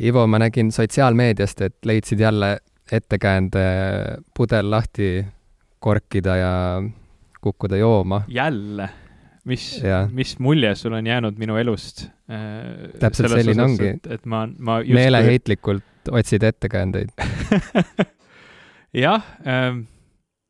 Ivo, ma nägin sotsiaalmeediast, et leidsid jälle ettekäände pudel lahti korkida ja kukkuda jooma. jälle? mis, mis mulje sul on jäänud minu elust äh,? täpselt selline osas, ongi. et ma, ma meeleheitlikult otsid ettekäändeid jah ähm,,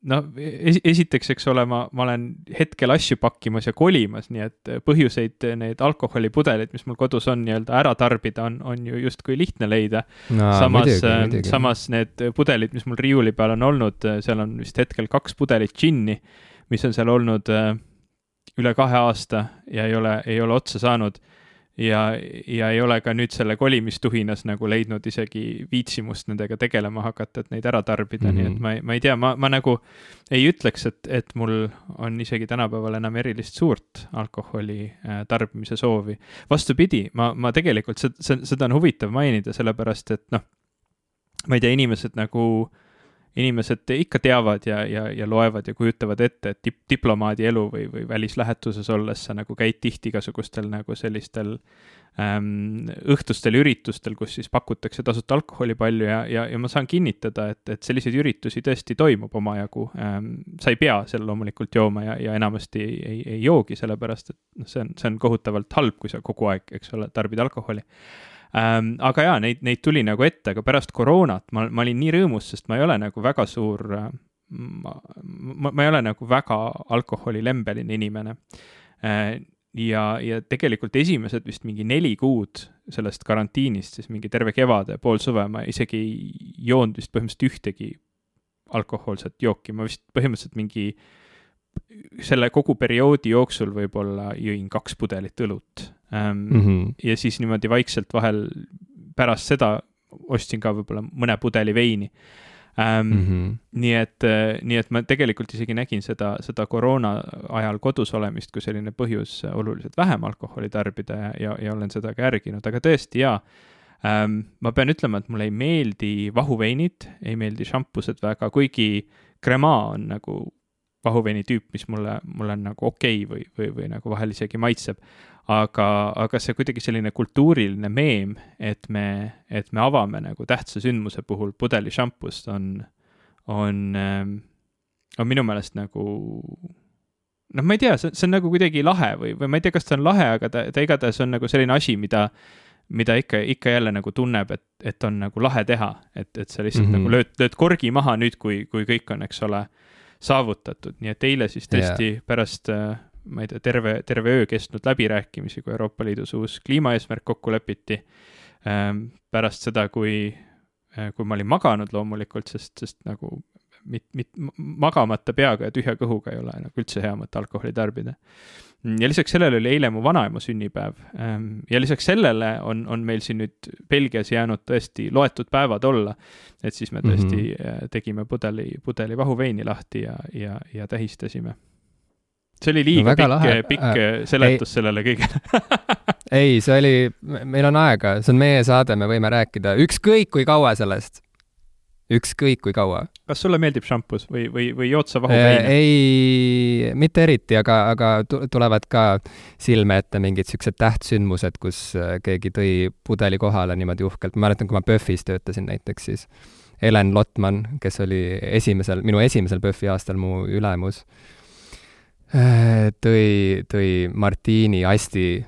no es esiteks, eks ole, ma, ma olen hetkel asju pakkimas ja kolimas, nii et põhjuseid need alkoholipudeleid, mis mul kodus on, nii-öelda ära tarbida, on, on ju justkui lihtne leida no,. samas, ähm, samas need pudelid, mis mul riiuli peal on olnud, seal on vist hetkel kaks pudelit džinni, mis on seal olnud äh, üle kahe aasta ja ei ole, ei ole otsa saanud. Ja, ja ei ole ka nüüd selle kolimistuhinas nagu leidnud isegi viitsimust nendega tegelema hakata, et neid ära tarbida mm, -hmm. nii et mhm. ma ei, ma ei tea, ma, ma nagu ei ütleks, et, et mul on isegi tänapäeval enam erilist suurt alkoholi äh, tarbimise soovi. vastupidi, ma, ma tegelikult, seda on huvitav mainida, sellepärast et noh, ma ei tea, inimesed nagu inimesed ikka teavad ja, ja, ja loevad ja kujutavad ette, et dip-, diplomaadi elu või, või välislähetuses olles sa nagu käid tihti igasugustel nagu sellistel ähm, õhtustel üritustel, kus siis pakutakse tasuta alkoholi palju ja, ja, ja ma saan kinnitada, et, et selliseid üritusi tõesti toimub omajagu ähm,. sa ei pea seal loomulikult jooma ja, ja enamasti ei, ei, ei joogi, sellepärast et noh, see on, see on kohutavalt halb, kui sa kogu aeg, eks ole, tarbid alkoholi ähm,. aga jaa, neid, neid tuli nagu ette, aga pärast koroonat ma, ma olin nii rõõmus, sest ma ei ole nagu väga suur äh, ma, ma, ma ei ole nagu väga alkoholilembeline inimene äh,. ja, ja tegelikult esimesed vist mingi neli kuud sellest karantiinist, siis mingi terve kevade, pool suve ma isegi ei joonud vist põhimõtteliselt ühtegi alkohoolset jooki, ma vist põhimõtteliselt mingi selle kogu perioodi jooksul võib-olla jõin kaks pudelit õlut. Mm -hmm. ja siis niimoodi vaikselt vahel pärast seda ostsin ka võib-olla mõne pudeli veini. Mm -hmm. nii et, nii et ma tegelikult isegi nägin seda, seda koroona ajal kodus olemist kui selline põhjus oluliselt vähem alkoholi tarbida ja, ja, ja olen seda ka järginud, aga tõesti jaa ähm,. ma pean ütlema, et mulle ei meeldi vahuveinid, ei meeldi šampused väga, kuigi Crema on nagu vahuveini tüüp, mis mulle, mulle on nagu okei okay või, või, või nagu vahel isegi maitseb. Aga, aga see kuidagi selline kultuuriline meem, et me, et me avame nagu tähtsa sündmuse puhul pudeli šampust, on, on, ähm, on minu meelest nagu noh, ma ei tea, see, see on nagu kuidagi lahe või, või ma ei tea, kas ta on lahe, aga ta, ta igatahes on nagu selline asi, mida, mida ikka, ikka jälle nagu tunneb, et, et on nagu lahe teha, et, et sa lihtsalt mm -hmm. nagu lööd, lööd korgi maha nüüd, kui, kui kõik on, eks ole, saavutatud, nii et eile siis tõesti yeah. pärast äh, ma ei tea, terve, terve öö kestnud läbirääkimisi, kui Euroopa Liidus uus kliimaeesmärk kokku lepiti. Ähm, pärast seda, kui, äh, kui ma olin maganud loomulikult, sest, sest nagu mit-, mit-, magamata peaga ja tühja kõhuga ei ole nagu üldse hea mõte alkoholi tarbida. ja lisaks sellele oli eile mu vanaema sünnipäev. Ähm, ja lisaks sellele on, on meil siin nüüd Belgias jäänud tõesti loetud päevad olla. et siis me tõesti mm -hmm. tegime pudeli, pudeli vahuveini lahti ja, ja, ja tähistasime see oli liiga no, pikk, lahe. pikk äh, seletus ei, sellele kõigele ei, see oli, meil on aega, see on meie saade, me võime rääkida ükskõik kui kaua sellest. Ükskõik kui kaua. kas sulle meeldib šampus või, või, või jood sa vahuveine äh,? ei, mitte eriti, aga, aga tulevad ka silme ette mingid siuksed tähtsündmused, kus äh, keegi tõi pudeli kohale niimoodi uhkelt, ma mäletan, kui ma PÖFFis töötasin näiteks, siis Helen Lotman, kes oli esimesel, minu esimesel PÖFFi aastal mu ülemus Äh, tõi, tõi Martini Asti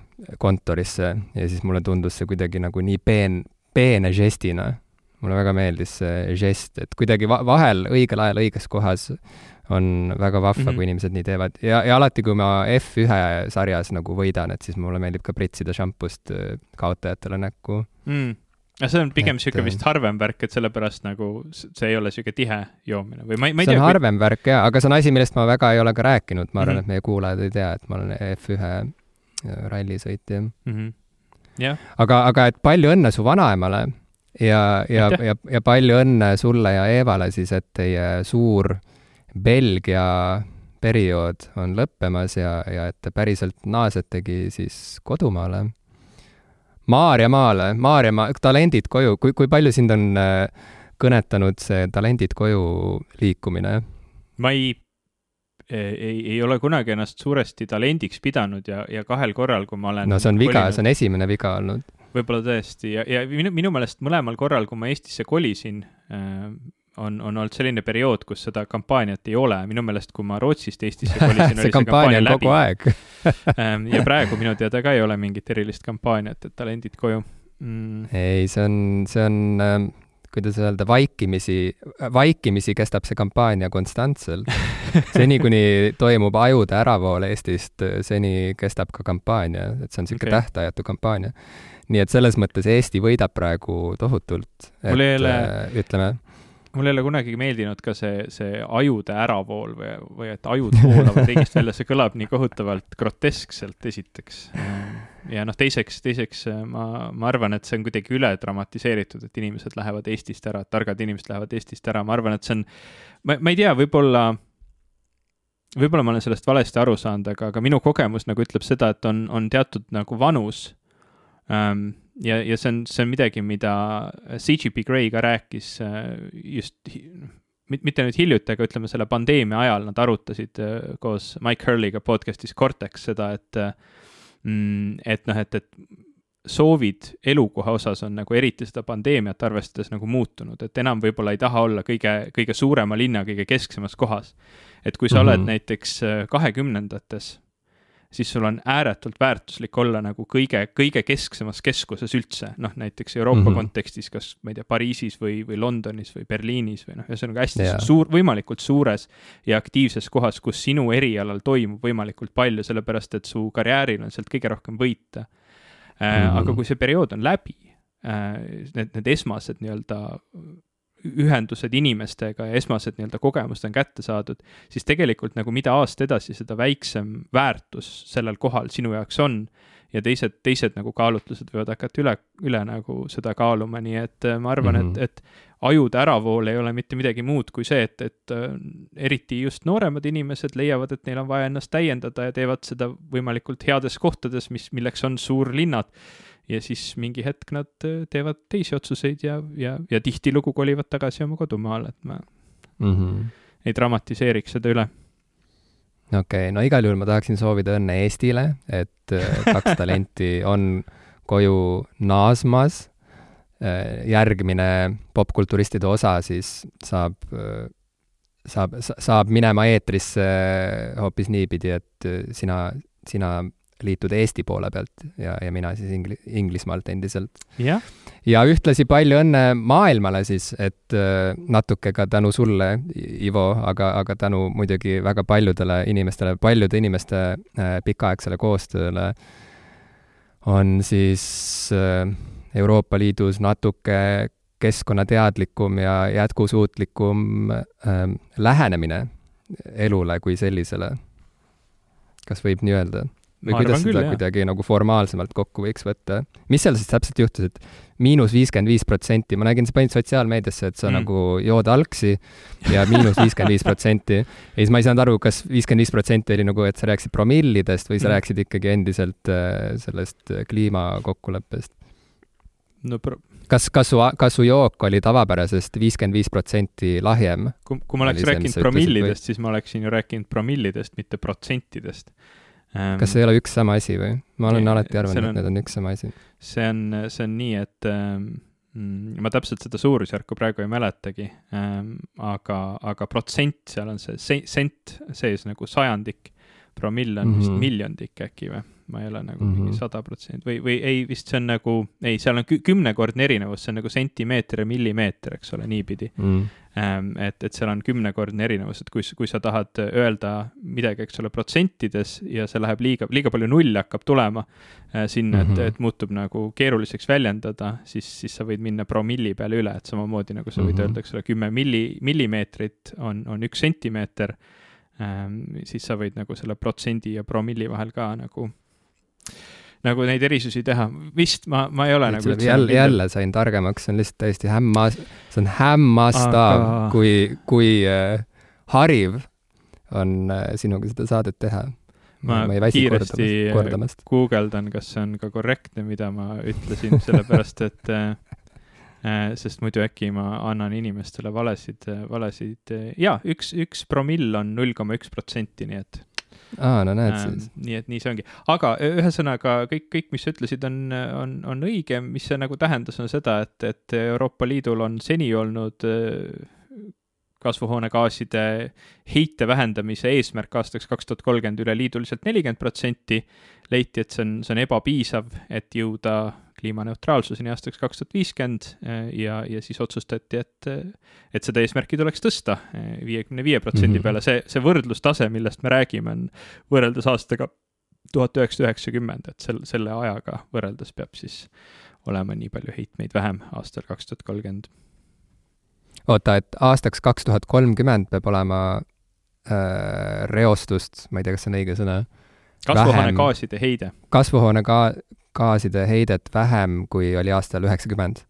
kontorisse ja siis mulle tundus see kuidagi nagu nii peen, peene žestina. Mulle väga meeldis see žest, et kuidagi va vahel õigel ajal õiges kohas on väga vahva mm, -hmm. kui inimesed nii teevad ja, ja alati, kui ma F1 sarjas nagu võidan, et siis mulle meeldib ka pritsida šampust äh, kaotajatele näkku mm aga see on pigem niisugune vist harvem värk, et sellepärast nagu see ei ole niisugune tihe joomine või ma ei, ma ei tea. see on kui... harvem värk jaa, aga see on asi, millest ma väga ei ole ka rääkinud, ma arvan mm, -hmm. et meie kuulajad ei tea, et ma olen F1 äh, rallisõitja mm. -hmm. Yeah. aga, aga et palju õnne su vanaemale ja, ja, ja, ja palju õnne sulle ja Eevale siis, et teie suur Belgia periood on lõppemas ja, ja et te päriselt naasetegi siis kodumaale. Maarjamaale, Maarjamaa, talendid koju, kui, kui palju sind on äh, kõnetanud see talendid koju liikumine? ma ei, ei, ei ole kunagi ennast suuresti talendiks pidanud ja, ja kahel korral, kui ma olen no see on viga, see on esimene viga olnud võib-olla tõesti ja, ja minu, minu meelest mõlemal korral, kui ma Eestisse kolisin äh,, on, on olnud selline periood, kus seda kampaaniat ei ole, minu meelest, kui ma Rootsist Eestisse kolisin see kampaania on kogu aeg ähm, ja praegu minu teada ka ei ole mingit erilist kampaaniat, et talendid koju mm.. ei, see on, see on ähm, kuidas öelda, vaikimisi, vaikimisi kestab see kampaania konstantselt. seni, kuni toimub ajude äravool Eestist, seni kestab ka kampaania, et see on niisugune okay. tähtajatu kampaania. Nii et selles mõttes Eesti võidab praegu tohutult, et mul ei ole, äh, ütleme. mul ei ole kunagi meeldinud ka see, see ajude äravool või, või et ajud voolavad riigist välja, see kõlab nii kohutavalt groteskselt, esiteks. ja noh, teiseks, teiseks ma, ma arvan, et see on kuidagi üle dramatiseeritud, et inimesed lähevad Eestist ära, targad inimesed lähevad Eestist ära, ma arvan, et see on, ma, ma ei tea, võib-olla võib-olla ma olen sellest valesti aru saanud, aga, aga minu kogemus nagu ütleb seda, et on, on teatud nagu vanus ja, ja see on, see on midagi, mida CGP Grey ka rääkis äh, just mitte nüüd hiljuti, aga ütleme selle pandeemia ajal nad arutasid äh, koos Mike Hurley'ga podcast'is Cortex seda, et äh, mm, et noh, et, et soovid elukoha osas on nagu eriti seda pandeemiat arvestades nagu muutunud, et enam võib-olla ei taha olla kõige, kõige suurema linna kõige kesksemas kohas. et kui sa mm -hmm. oled mhm. näiteks kahekümnendates siis sul on ääretult väärtuslik olla nagu kõige, kõige kesksemas keskuses üldse, noh näiteks Euroopa mm -hmm. kontekstis, kas ma ei tea, Pariisis või, või Londonis või Berliinis või noh, ühesõnaga hästi yeah. suur, võimalikult suures ja aktiivses kohas, kus sinu erialal toimub võimalikult palju, sellepärast et su karjääril on sealt kõige rohkem võita mm. -hmm. aga kui see periood on läbi, äh, need, need esmased nii-öelda ühendused inimestega ja esmased nii-öelda kogemused on kätte saadud, siis tegelikult nagu mida aasta edasi, seda väiksem väärtus sellel kohal sinu jaoks on ja teised, teised nagu kaalutlused võivad hakata üle, üle nagu seda kaaluma, nii et äh, ma arvan mm, -hmm. et, et ajude äravool ei ole mitte midagi muud kui see, et, et äh, eriti just nooremad inimesed leiavad, et neil on vaja ennast täiendada ja teevad seda võimalikult heades kohtades, mis, milleks on suurlinnad ja siis mingi hetk nad äh, teevad teisi otsuseid ja, ja, ja tihtilugu kolivad tagasi oma kodumaale, et ma mm -hmm. ei dramatiseeriks seda üle. okei okay,, no igal juhul ma tahaksin soovida õnne Eestile, et äh, kaks talenti on koju naasmas. Äh, järgmine popkulturistide osa siis saab saab, saab minema eetrisse hoopis niipidi, et sina, sina liituda Eesti poole pealt ja, ja mina siis Ingli-, Inglismaalt endiselt. ja ühtlasi palju õnne maailmale siis, et äh, natuke ka tänu sulle, Ivo, aga, aga tänu muidugi väga paljudele inimestele, paljude inimeste äh, pikaaegsele koostööle on siis äh, Euroopa Liidus natuke keskkonnateadlikum ja jätkusuutlikum äh, lähenemine elule kui sellisele. kas võib nii öelda? Või kuidas seda küll, kuidagi nagu formaalsemalt kokku võiks võtta? mis seal siis täpselt juhtus, et miinus viiskümmend viis protsenti, ma nägin, sa panid sotsiaalmeediasse, et sa mm. nagu jood algsi ja miinus viiskümmend viis protsenti. ja siis ma ei saanud aru, kas viiskümmend viis protsenti oli nagu, et sa rääkisid promillidest või sa mm. rääkisid ikkagi endiselt äh, sellest kliimakokkuleppest? no pro-. kas, kas su, kas su jook oli tavapärasest viiskümmend viis protsenti lahjem? kui, kui ma oleks rääkinud promillidest, siis ma oleksin ju rääkinud promillidest, mitte protsentidest. Kas see ei ole üks sama asi või? ma olen ei, alati arvanud, et need on üks sama asi. see on, see on nii, et ähm, ma täpselt seda suurusjärku praegu ei mäletagi ähm,, aga, aga protsent seal on see sent sees nagu sajandik, promill on mm -hmm. vist mhm. miljondik äkki või? Ma ei ole nagu mm -hmm. mingi sada protsenti või, või ei, vist see on nagu, ei, seal on kümnekordne erinevus, see on nagu sentimeeter ja millimeeter, eks ole, niipidi mm. -hmm. et, et seal on kümnekordne erinevus, et kui, kui sa tahad öelda midagi, eks ole, protsentides ja see läheb liiga, liiga palju nulle hakkab tulema äh, sinna mm, -hmm. et, mhm. et muutub nagu keeruliseks väljendada, siis, siis sa võid minna promilli peale üle, et samamoodi nagu sa võid mm -hmm. öelda, eks ole, kümme milli, millimeetrit on, on üks sentimeeter ähm,, siis sa võid nagu selle protsendi ja promilli vahel ka nagu nagu neid erisusi teha, vist ma, ma ei ole Nüüd nagu jälle, jälle sain targemaks, see on lihtsalt täiesti hämmas, see on hämmastav Aga..., kui, kui äh, hariv on äh, sinuga seda saadet teha. ma, ma kiiresti kordamast. guugeldan, kas see on ka korrektne, mida ma ütlesin, sellepärast et äh, äh, sest muidu äkki ma annan inimestele valesid, valesid, jaa, üks, üks promill on null koma üks protsenti, nii et aa, no näed siis. nii et nii see ongi, aga ö- ühesõnaga kõik, kõik, mis sa ütlesid, on, on, on õige, mis see nagu tähendas, on seda, et, et Euroopa Liidul on seni olnud öö, kasvuhoonegaaside heite vähendamise eesmärk aastaks kaks tuhat kolmkümmend üleliiduliselt nelikümmend protsenti. leiti, et see on, see on ebapiisav, et jõuda kliimaneutraalsuseni aastaks kaks tuhat viiskümmend ja, ja siis otsustati, et, et seda eesmärki tuleks tõsta viiekümne viie protsendi Mhm. peale, see, see võrdlustase, millest me räägime, on võrreldes aastaga tuhat üheksasada üheksakümmend, et sel-, selle ajaga võrreldes peab siis olema nii palju heitmeid vähem aastal kaks tuhat kolmkümmend. Oota, et aastaks kaks tuhat kolmkümmend peab olema äh, reostust, ma ei tea, kas see on õige sõna, kasvuhoonegaaside heide, kasvuhoonegaa-, gaaside heidet vähem, kui oli aastal üheksakümmend.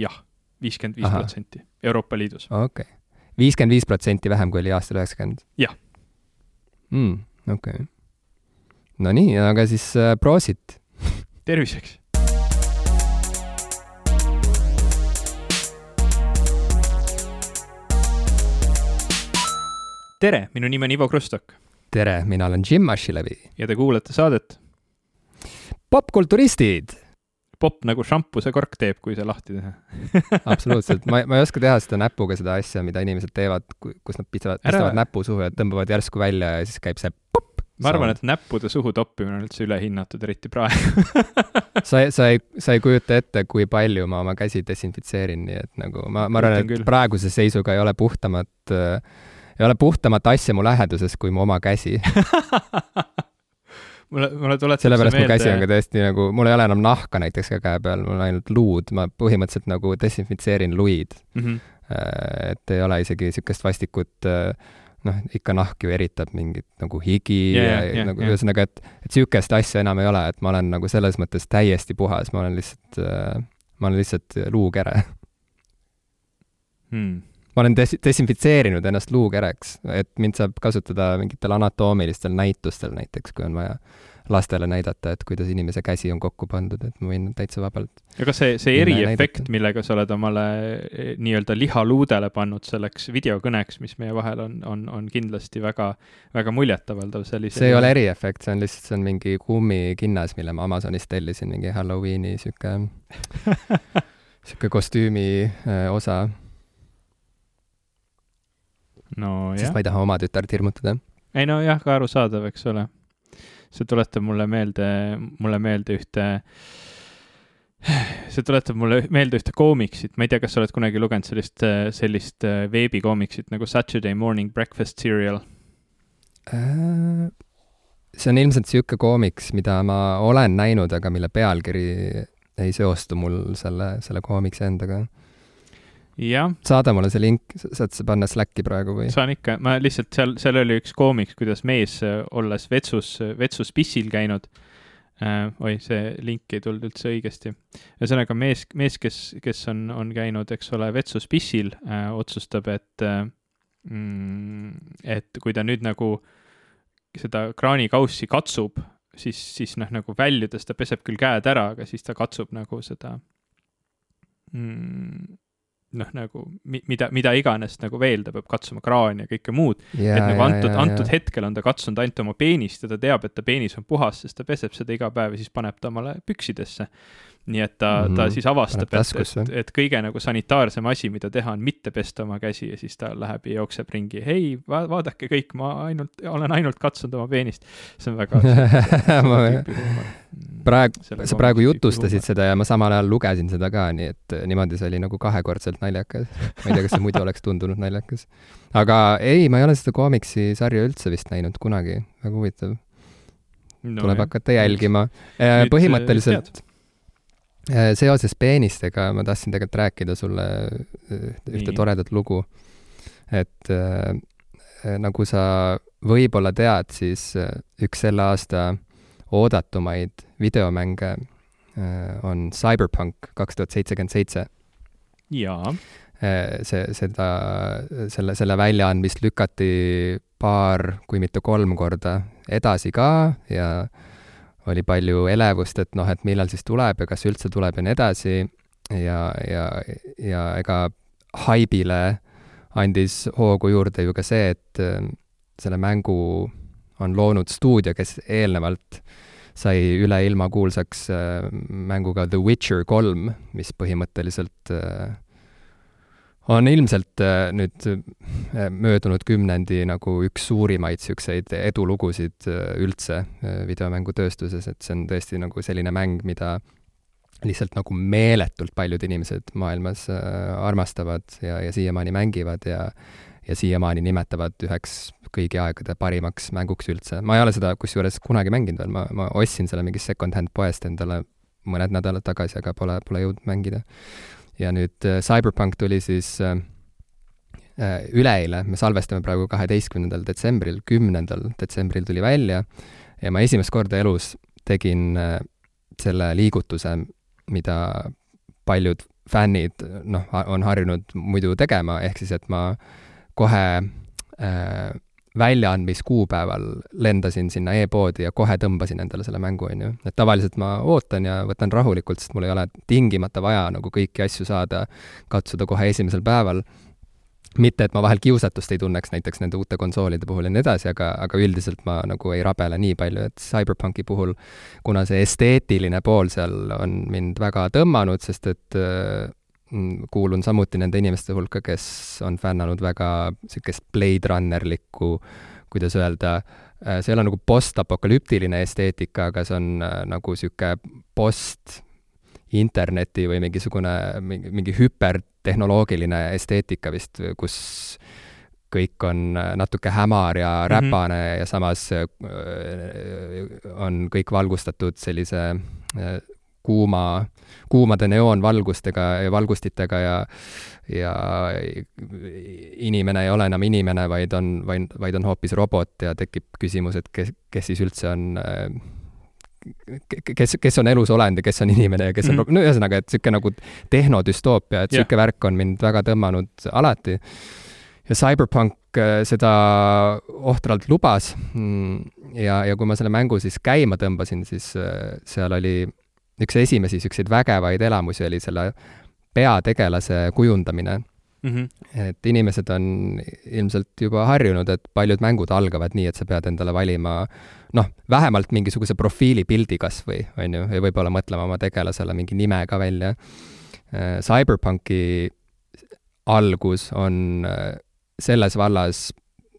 jah, viiskümmend viis protsenti Euroopa Liidus. okei okay.. viiskümmend viis protsenti vähem, kui oli aastal üheksakümmend? Jah. mm,. okei okay.. no nii, aga siis äh, proosit. terviseks! Tere, minu nimi on Ivo Krustok tere, mina olen Jim Ashilevi. ja te kuulate saadet popkulturistid Popp nagu šampuse kork teeb, kui see lahti teha. absoluutselt, ma, ma ei oska teha seda näpuga, seda asja, mida inimesed teevad, kus nad pistavad, pistavad näpu suhu ja tõmbavad järsku välja ja siis käib see popp. ma arvan, et näppude suhu toppimine on üldse ülehinnatud, eriti praegu sa, sa ei, sa ei kujuta ette, kui palju ma oma käsi desinfitseerin, nii et nagu ma, ma arvan, Kujutan küll. et praeguse seisuga ei ole puhtamat äh, ei ole puhtamat asja mu läheduses kui mu oma käsi. mulle, mulle tuletab sellepärast mu käsi on ka tõesti nagu, mul ei ole enam nahka näiteks ka käe peal, mul on ainult luud, ma põhimõtteliselt nagu desinfitseerin luid. mm. -hmm. et ei ole isegi niisugust vastikut äh, noh, ikka nahk ju eritab mingit nagu higi Jaa, ja, jaa, nagu jaa. ühesõnaga, et, et niisugust asja enam ei ole, et ma olen nagu selles mõttes täiesti puhas, ma olen lihtsalt äh, ma olen lihtsalt luukere. Hmm. Ma olen des-, desinfitseerinud ennast luukereks, et mind saab kasutada mingitel anatoomilistel näitustel näiteks, kui on vaja lastele näidata, et kuidas inimese käsi on kokku pandud, et ma võin täitsa vabalt. aga see, see ja eriefekt, millega sa oled omale eh, nii-öelda lihaluudele pannud selleks videokõneks, mis meie vahel on, on, on kindlasti väga, väga muljetavaldav sellise see ei ole eriefekt, see on lihtsalt, see on mingi kummikinnas, mille ma Amazonist tellisin, mingi Halloweeni sihuke, sihuke kostüümi äh, osa, nojah sest ma ei taha oma tütart hirmutada. ei no jah, ka arusaadav, eks ole. see tuletab mulle meelde, mulle meelde ühte, see tuletab mulle meelde ühte koomiksit, ma ei tea, kas sa oled kunagi lugenud sellist, sellist äh, veebikoomiksit nagu Saturday Morning Breakfast Cereal? Äh, see on ilmselt sihuke koomiks, mida ma olen näinud, aga mille pealkiri ei seostu mul selle, selle koomiksi endaga. Saada mulle see link, saad sa panna Slacki praegu või? saan ikka, ma lihtsalt seal, seal oli üks koomiks, kuidas mees, äh, olles vetsus, vetsus pissil käinud äh,, oi, see link ei tulnud üldse õigesti. ühesõnaga mees, mees, kes, kes on, on käinud, eks ole, vetsus pissil äh,, otsustab, et äh, mm, et kui ta nüüd nagu seda kraanikaussi katsub, siis, siis noh, nagu väljudes ta peseb küll käed ära, aga siis ta katsub nagu seda mm, noh, nagu mi- mida, mida iganes nagu veel, ta peab katsuma kraani ja kõike muud et nagu antud, antud hetkel on ta katsunud ainult oma peenist ja ta teab, et ta peenis on puhas, sest ta peseb seda iga päev ja siis paneb ta omale püksidesse. Nii et ta mm, -hmm. ta Mhm. siis avastab, et, et, et kõige nagu sanitaarsem asi, mida teha, on mitte pesta oma käsi ja siis ta läheb ja jookseb ringi. hei va, vaadake kõik, ma ainult, olen ainult katsunud oma peenist. see on väga Ma- praegu, sa praegu jutustasid seda ja ma samal ajal lugesin seda ka, nii et äh, niimoodi see oli nagu kahekordselt naljakas. ma ei tea, kas see muidu oleks tundunud naljakas. aga ei, ma ei ole seda koomiksi sarja üldse vist näinud kunagi, väga huvitav no, tuleb jah. hakata jälgima. Nüüd, äh, põhimõtteliselt äh, seoses peenistega ma tahtsin tegelikult rääkida sulle äh, ühte Nii. toredat lugu. et äh, äh, nagu sa võib-olla tead, siis äh, üks selle aasta oodatumaid videomänge äh, on Cyberpunk kaks tuhat seitsekümmend seitse jaa, see, seda, selle, selle väljaandmist lükati paar, kui mitte kolm korda edasi ka ja oli palju elevust, et noh, et millal siis tuleb ja kas üldse tuleb ja nii edasi. ja, ja, ja ega haibile andis hoogu juurde ju ka see, et eh, selle mängu on loonud stuudio, kes eelnevalt sai üle ilma kuulsaks äh, mänguga The Witcher kolm, mis põhimõtteliselt äh, on ilmselt äh, nüüd äh, möödunud kümnendi nagu üks suurimaid niisuguseid edulugusid äh, üldse videomängutööstuses, et see on tõesti nagu selline mäng, mida lihtsalt nagu meeletult paljud inimesed maailmas armastavad ja, ja siiamaani mängivad ja ja siiamaani nimetavad üheks kõigi aegade parimaks mänguks üldse. ma ei ole seda kusjuures kunagi mänginud veel, ma, ma ostsin selle mingist second-hand poest endale mõned nädalad tagasi, aga pole, pole jõudnud mängida ja nüüd äh, Cyberpunk tuli siis äh, äh, üleeile, me salvestame praegu kaheteistkümnendal detsembril, kümnendal detsembril tuli välja ja ma esimest korda elus tegin selle liigutuse, mida paljud fännid noh, on harjunud muidu tegema, ehk siis et ma kohe äh, väljaandmiskuupäeval lendasin sinna e-poodi ja kohe tõmbasin endale selle mängu, on ju. et tavaliselt ma ootan ja võtan rahulikult, sest mul ei ole tingimata vaja nagu kõiki asju saada, katsuda kohe esimesel päeval. mitte, et ma vahel kiusatust ei tunneks näiteks nende uute konsoolide puhul ja nii edasi, aga, aga üldiselt ma nagu ei rabele nii palju, et CyberPunki puhul, kuna see esteetiline pool seal on mind väga tõmmanud, sest et Mm, kuulun samuti nende inimeste hulka, kes on fännanud väga niisugust Blade Runnerlikku, kuidas öelda, äh, see ei ole nagu postapokalüptiline esteetika, aga see on äh, nagu niisugune post interneti või mingisugune, mingi, mingi hüpertehnoloogiline esteetika vist, kus kõik on äh, natuke hämar ja mhm. räpane mm -hmm. ja samas on kõik valgustatud sellise kuuma, kuumade neoonvalgustega ja valgustitega ja ja inimene ei ole enam inimene, vaid on, vaid, vaid on hoopis robot ja tekib küsimus, et kes, kes siis üldse on kes, kes on elus olend ja kes on inimene ja kes on mm, -hmm. no ühesõnaga, et niisugune nagu tehnodüstoopia, et niisugune yeah. värk on mind väga tõmmanud alati. ja Cyberpunk äh, seda ohtralt lubas mm, ja, ja kui ma selle mängu siis käima tõmbasin, siis äh, seal oli üks esimesi niisuguseid vägevaid elamusi oli selle peategelase kujundamine mm. -hmm. et inimesed on ilmselt juba harjunud, et paljud mängud algavad nii, et sa pead endale valima noh, vähemalt mingisuguse profiilipildi kas või, on ju, ja võib-olla mõtlema oma tegelasele mingi nime ka välja. Äh, Cyberpunki algus on äh, selles vallas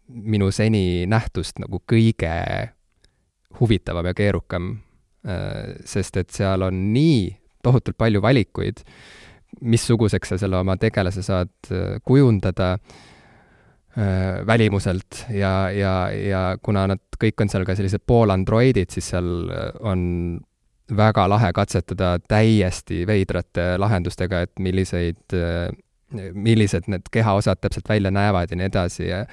minu seni nähtust nagu kõige huvitavam ja keerukam sest et seal on nii tohutult palju valikuid, missuguseks sa selle oma tegelase saad äh, kujundada äh, välimuselt. Ja, ja, ja kuna nad kõik on seal ka sellised poolandroidid, siis seal on väga lahe katsetada täiesti veidrate lahendustega, et milliseid millised need kehaosad täpselt välja näevad ja nii edasi ja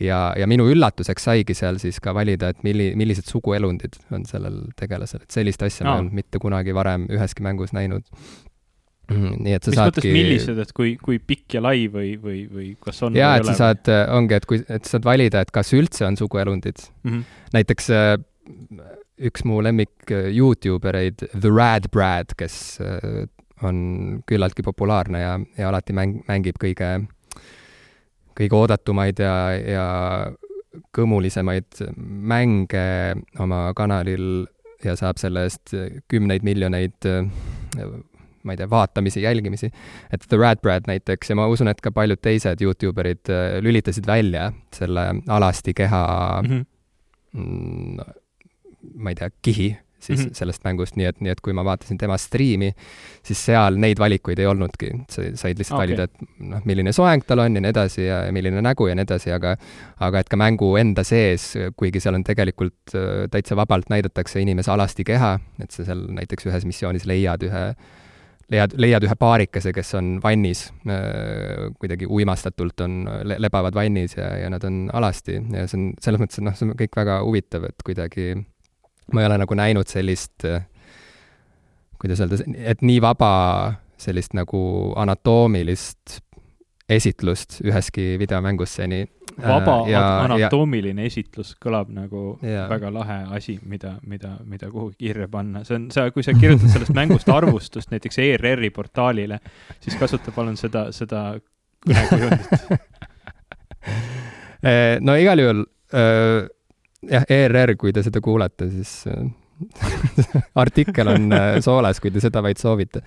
ja, ja minu üllatuseks saigi seal siis ka valida, et milli-, millised suguelundid on sellel tegelasel, et sellist asja no. ma ei olnud mitte kunagi varem üheski mängus näinud. Mhm, nii et sa mis saadki millised, et kui, kui pikk ja lai või, või, või kas on jaa, et sa saad, ongi, et kui, et saad valida, et kas üldse on suguelundid mm. -hmm. näiteks äh, üks mu lemmik äh, Youtube ereid, The Rad Brad, kes äh, on küllaltki populaarne ja, ja alati mäng, mängib kõige, kõige oodatumaid ja, ja kõmulisemaid mänge oma kanalil ja saab selle eest kümneid miljoneid ma ei tea, vaatamisi, jälgimisi. et The Rad Brad näiteks ja ma usun, et ka paljud teised Youtube erid lülitasid välja selle alasti keha mhm. mm, -hmm. ma ei tea, kihi siis mm -hmm. sellest mängust, nii et, nii et kui ma vaatasin tema striimi, siis seal neid valikuid ei olnudki, sa said lihtsalt okay. valida, et noh, milline soeng tal on ja nii edasi ja, ja milline nägu ja nii edasi, aga aga et ka mängu enda sees, kuigi seal on tegelikult äh, täitsa vabalt näidatakse inimese alasti keha, et sa seal näiteks ühes missioonis leiad ühe leiad, leiad ühe paarikese, kes on vannis äh,, kuidagi uimastatult on, lebavad vannis ja, ja nad on alasti ja see on selles mõttes, et noh, see on kõik väga huvitav, et kuidagi ma ei ole nagu näinud sellist, kuidas öelda, et nii vaba sellist nagu anatoomilist esitlust üheski videomängus seni. vaba äh, ja, anatoomiline ja, esitlus kõlab nagu ja. väga lahe asi, mida, mida, mida kuhugi kirja panna. see on, sa, kui sa kirjutad sellest mängust arvustust näiteks ERR-i portaalile, siis kasuta palun seda, seda kõnekujundit äh, no igal juhul öö, äh, jah, ERR, kui te seda kuulete, siis artikkel on soolas, kui te seda vaid soovite.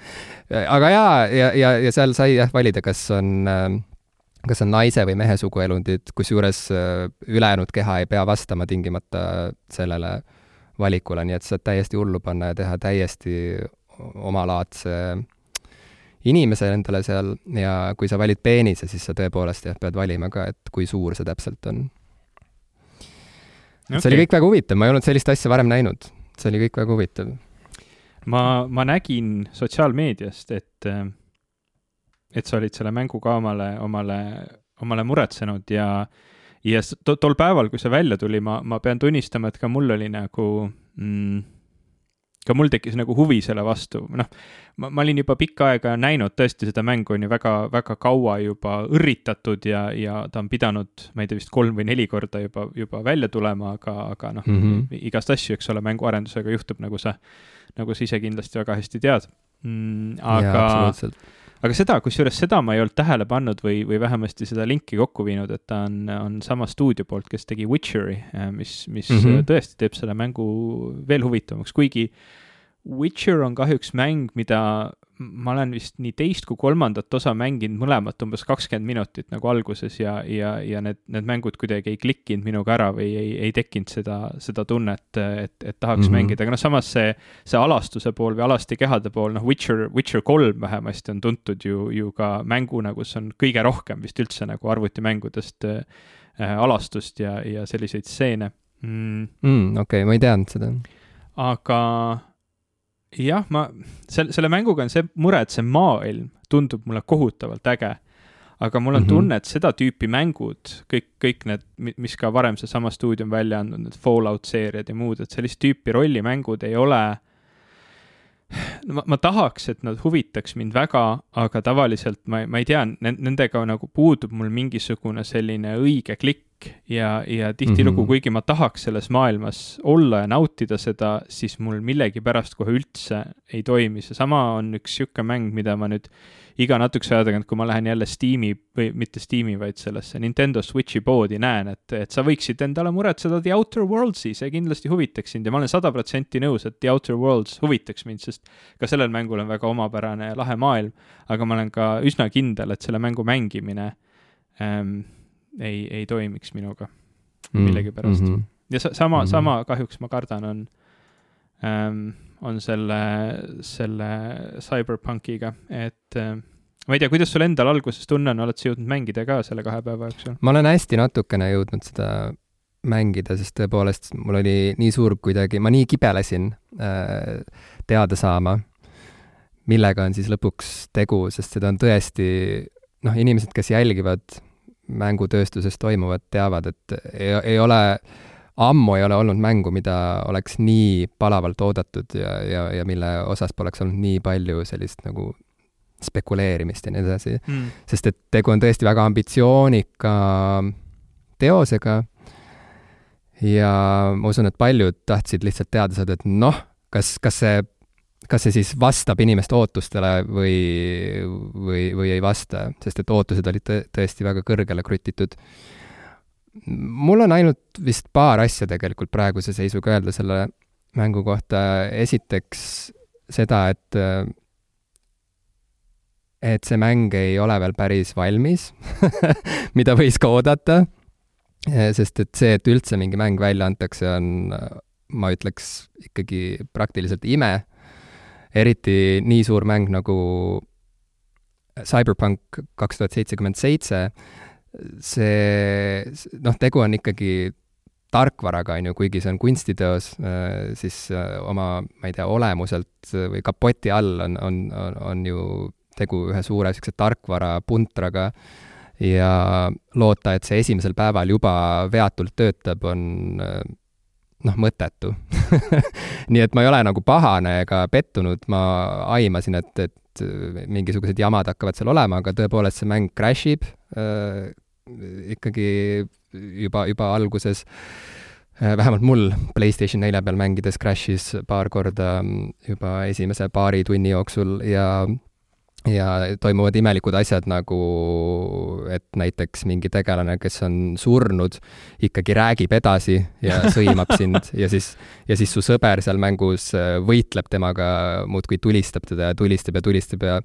aga jaa, ja, ja, ja seal sai jah valida, kas on kas on naise või mehe suguelundid, kusjuures ülejäänud keha ei pea vastama tingimata sellele valikule, nii et saad täiesti hullu panna ja teha täiesti omalaadse inimese endale seal ja kui sa valid peenise, siis sa tõepoolest jah, pead valima ka, et kui suur see täpselt on okay.. see oli kõik väga huvitav, ma ei olnud sellist asja varem näinud, see oli kõik väga huvitav. ma, ma nägin sotsiaalmeediast, et, et sa olid selle mängu ka omale, omale, omale muretsenud ja ja to, tol päeval, kui see välja tuli, ma, ma pean tunnistama, et ka mul oli nagu mm, ka mul tekkis nagu huvi selle vastu, noh, ma, ma olin juba pikka aega näinud tõesti seda mängu on ju väga, väga kaua juba õrritatud ja, ja ta on pidanud, ma ei tea, vist kolm või neli korda juba, juba välja tulema, aga, aga noh mm -hmm., igast asju, eks ole, mänguarendusega juhtub, nagu sa, nagu sa ise kindlasti väga hästi tead mm,. aga aga seda, kusjuures seda ma ei olnud tähele pannud või, või vähemasti seda linki kokku viinud, et ta on, on sama stuudio poolt, kes tegi Witcheri, äh, mis, mis mm -hmm. tõesti teeb selle mängu veel huvitavamaks, kuigi Witcher on kahjuks mäng, mida ma olen vist nii teist kui kolmandat osa mänginud mõlemat umbes kakskümmend minutit nagu alguses ja, ja, ja need, need mängud kuidagi ei klikkinud minuga ära või ei, ei tekkinud seda, seda tunnet, et, et tahaks mm -hmm. mängida, aga noh, samas see, see alastuse pool või alasti kehade pool, noh, Witcher, Witcher kolm vähemasti on tuntud ju, ju ka mänguna, kus on kõige rohkem vist üldse nagu arvutimängudest äh, alastust ja, ja selliseid stseene mm.. mm, okei okay,, ma ei teadnud seda. aga jah, ma, selle, selle mänguga on see mure, et see maailm tundub mulle kohutavalt äge. aga mul on mm -hmm. tunne, et seda tüüpi mängud, kõik, kõik need, mis ka varem seesama stuudio on välja andnud, need Fallout seeriad ja muud, et sellist tüüpi rollimängud ei ole no ma, ma tahaks, et nad huvitaks mind väga, aga tavaliselt ma, ma ei tea, nendega nagu puudub mul mingisugune selline õige klikk ja, ja tihtilugu mm, -hmm. kuigi ma tahaks selles maailmas olla ja nautida seda, siis mul millegipärast kohe üldse ei toimi. seesama on üks niisugune mäng, mida ma nüüd iga natukese aja tagant, kui ma lähen jälle Steam'i või mitte Steam'i, vaid sellesse Nintendo Switch'i poodi, näen, et, et sa võiksid endale muretseda The Outer Worlds'i, see kindlasti huvitaks sind ja ma olen sada protsenti nõus, et The Outer Worlds huvitaks mind, sest ka sellel mängul on väga omapärane ja lahe maailm, aga ma olen ka üsna kindel, et selle mängu mängimine ähm, ei, ei toimiks minuga mm. millegipärast mm. -hmm. ja sa, sama mm, -hmm. sama kahjuks ma kardan, on ähm,, on selle, selle CyberPunkiga, et äh, ma ei tea, kuidas sul endal alguses tunne on, oled sa jõudnud mängida ka selle kahe päeva jooksul? ma olen hästi natukene jõudnud seda mängida, sest tõepoolest mul oli nii suur kuidagi, ma nii kibelesin äh, teada saama, millega on siis lõpuks tegu, sest seda on tõesti, noh, inimesed, kes jälgivad mängutööstuses toimuvat, teavad, et ei, ei ole, ammu ei ole olnud mängu, mida oleks nii palavalt oodatud ja, ja, ja mille osas poleks olnud nii palju sellist nagu spekuleerimist ja nii edasi. Mm.. sest et tegu on tõesti väga ambitsioonika teosega. Ja ma usun, et paljud tahtsid lihtsalt teada saada, et noh, kas, kas see kas see siis vastab inimeste ootustele või, või, või ei vasta, sest et ootused olid tõ tõesti väga kõrgele krutitud. mul on ainult vist paar asja tegelikult praeguse seisuga öelda selle mängu kohta, esiteks seda, et et see mäng ei ole veel päris valmis mida võis ka oodata, sest et see, et üldse mingi mäng välja antakse, on ma ütleks ikkagi praktiliselt ime. Eriti nii suur mäng nagu Cyberpunk kaks tuhat seitsekümmend seitse, see, noh, tegu on ikkagi tarkvaraga, on ju, kuigi see on kunstiteos, siis oma, ma ei tea, olemuselt või kapoti all on, on, on, on ju tegu ühe suure niisuguse tarkvarapuntraga ja loota, et see esimesel päeval juba veatult töötab, on noh, mõttetu. Nii et ma ei ole nagu pahane ega pettunud, ma aimasin, et, et mingisugused jamad hakkavad seal olema, aga tõepoolest see mäng crash ib äh, ikkagi juba, juba alguses. Äh,. vähemalt mul PlayStation nelja peal mängides crash'is paar korda juba esimese paari tunni jooksul ja ja toimuvad imelikud asjad nagu, et näiteks mingi tegelane, kes on surnud, ikkagi räägib edasi ja sõimab sind ja siis, ja siis su sõber seal mängus äh, võitleb temaga, muudkui tulistab teda ja tulistab ja tulistab ja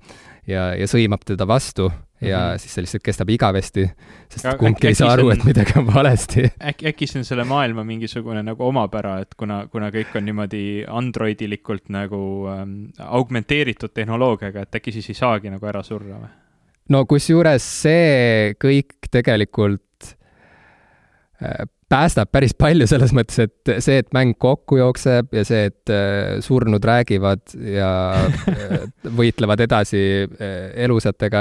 ja, ja sõimab teda vastu ja mm -hmm. siis see lihtsalt kestab igavesti, sest Aga kumbki ei saa aru, et midagi on valesti. äkki, äkki see on selle maailma mingisugune nagu omapära, et kuna, kuna kõik on niimoodi androidilikult nagu ähm, augmenteeritud tehnoloogiaga, et äkki siis ei saagi nagu ära surra või? no kusjuures see kõik tegelikult äh, päästab päris palju selles mõttes, et see, et mäng kokku jookseb ja see, et äh, surnud räägivad ja äh, võitlevad edasi äh, elusatega,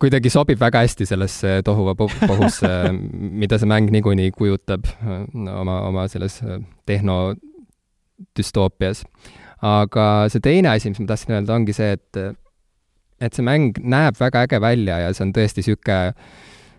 kuidagi sobib väga hästi sellesse tohuvapohusse, mida see mäng niikuinii kujutab oma, oma selles tehnodüstoopias. aga see teine asi, mis ma tahtsin öelda, ongi see, et et see mäng näeb väga äge välja ja see on tõesti niisugune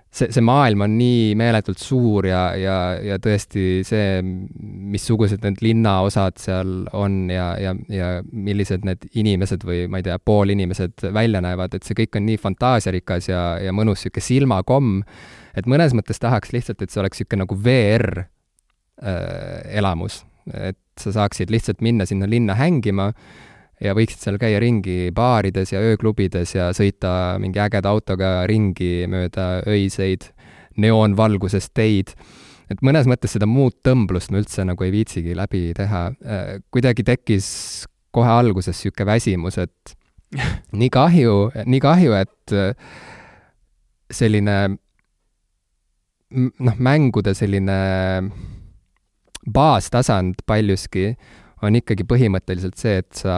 see, see maailm on nii meeletult suur ja, ja, ja tõesti see, missugused need linnaosad seal on ja, ja, ja millised need inimesed või ma ei tea, poolinimesed välja näevad, et see kõik on nii fantaasiarikas ja, ja mõnus niisugune silmakomm, et mõnes mõttes tahaks lihtsalt, et see oleks niisugune nagu VR äh, et sa saaksid lihtsalt minna sinna linna hängima ja võiksid seal käia ringi baarides ja ööklubides ja sõita mingi ägeda autoga ringi mööda öiseid neoonvalguses teid. et mõnes mõttes seda muud tõmblust ma üldse nagu ei viitsigi läbi teha. Äh, kuidagi tekkis kohe alguses niisugune väsimus, et nii kahju, nii kahju, et äh, selline noh, mängude selline baastasand paljuski on ikkagi põhimõtteliselt see, et sa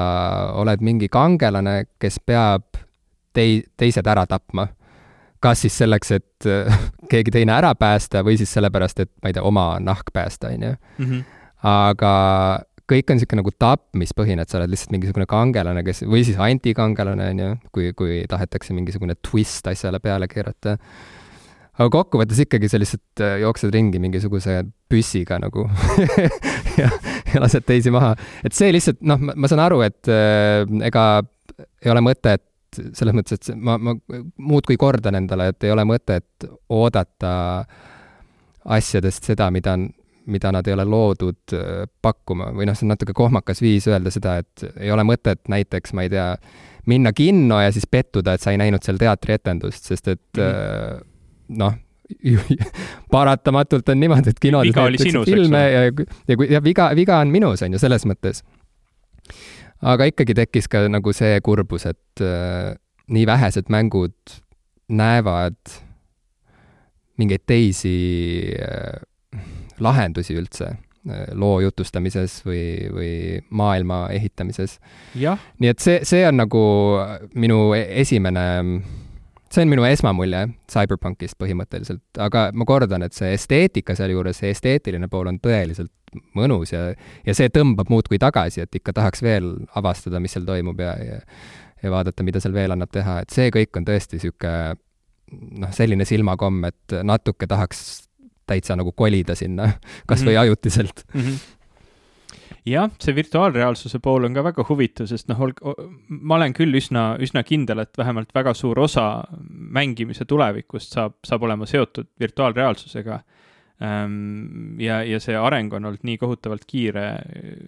oled mingi kangelane, kes peab tei-, teised ära tapma. kas siis selleks, et keegi teine ära päästa või siis sellepärast, et ma ei tea, oma nahk päästa, on ju. Mhm. aga kõik on niisugune nagu tapmispõhine, et sa oled lihtsalt mingisugune kangelane, kes, või siis antikangelane, on ju, kui, kui tahetakse mingisugune twist asjale peale keerata aga kokkuvõttes ikkagi sa lihtsalt äh, jooksed ringi mingisuguse püssiga nagu ja, ja lased teisi maha. et see lihtsalt, noh, ma saan aru, et äh, ega ei ole mõtet selles mõttes, et ma, ma muudkui kordan endale, et ei ole mõtet oodata asjadest seda, mida on, mida nad ei ole loodud äh, pakkuma või noh, see on natuke kohmakas viis öelda seda, et ei ole mõtet näiteks, ma ei tea, minna kinno ja siis pettuda, et sa ei näinud seal teatrietendust, sest et mm -hmm noh, paratamatult on niimoodi, et kinodes näidatakse filme ja, ja kui, ja viga, viga on minus, on ju, selles mõttes. aga ikkagi tekkis ka nagu see kurbus, et äh, nii vähesed mängud näevad mingeid teisi äh, lahendusi üldse äh, loo jutustamises või, või maailma ehitamises. nii et see, see on nagu minu e-, esimene see on minu esmamulje CyberPunkist põhimõtteliselt, aga ma kordan, et see esteetika sealjuures, see esteetiline pool on tõeliselt mõnus ja, ja see tõmbab muudkui tagasi, et ikka tahaks veel avastada, mis seal toimub ja, ja ja vaadata, mida seal veel annab teha, et see kõik on tõesti niisugune noh, selline silmakomm, et natuke tahaks täitsa nagu kolida sinna, kas või -hmm. ajutiselt mm. -hmm jah, see virtuaalreaalsuse pool on ka väga huvitav, sest noh, ma olen küll üsna, üsna kindel, et vähemalt väga suur osa mängimise tulevikust saab, saab olema seotud virtuaalreaalsusega. Ehm, ja, ja see areng on olnud nii kohutavalt kiire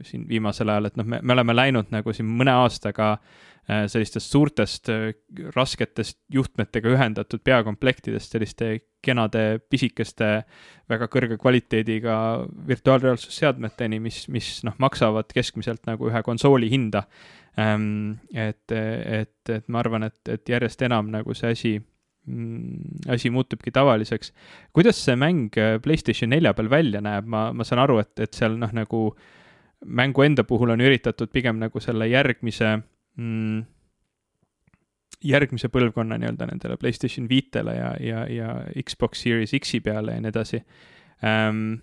siin viimasel ajal, et noh, me, me oleme läinud nagu siin mõne aastaga äh, Äh, sellistest suurtest äh, rasketest juhtmetega ühendatud peakomplektidest selliste kenade pisikeste väga kõrge kvaliteediga virtuaalreaalsusseadmeteni, mis, mis noh, maksavad keskmiselt nagu ühe konsooli hinda. Ähm, et, et, et ma arvan, et, et järjest enam nagu see asi mm, asi muutubki tavaliseks. kuidas see mäng äh, PlayStation nelja peal välja näeb, ma, ma saan aru, et, et seal noh, nagu mängu enda puhul on üritatud pigem nagu selle järgmise mm, järgmise põlvkonna nii-öelda nendele Playstation viitele ja, ja, ja Xbox Series X-i peale ja nii edasi ähm,.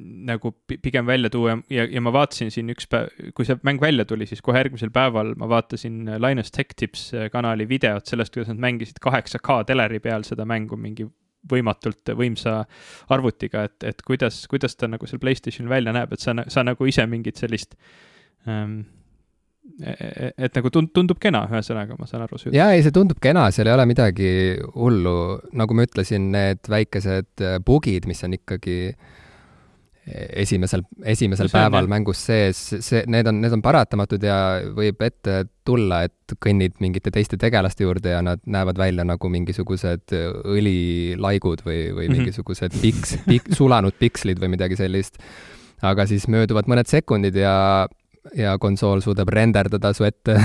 nagu pigem välja tuua ja, ja ma vaatasin siin üks päev, kui see mäng välja tuli, siis kohe järgmisel päeval ma vaatasin Linus Tech Tips kanali videot sellest, kuidas nad mängisid 8K teleri peal seda mängu mingi võimatult võimsa arvutiga, et, et kuidas, kuidas ta nagu seal Playstationil välja näeb, et sa, sa nagu ise mingit sellist ähm, e-, e-, et nagu tund-, tundub kena, ühesõnaga, ma saan aru. jaa, ei, see tundub kena, seal ei ole midagi hullu, nagu ma ütlesin, need väikesed bugid, mis on ikkagi äh, esimesel, esimesel no päeval on, mängus sees, see, need on, need on paratamatud ja võib ette tulla, et kõnnid mingite teiste tegelaste juurde ja nad näevad välja nagu mingisugused õlilaigud või, või mm -hmm. mingisugused piks, pik-, sulanud pikslid või midagi sellist. aga siis mööduvad mõned sekundid ja, ja konsool suudab renderdada su ette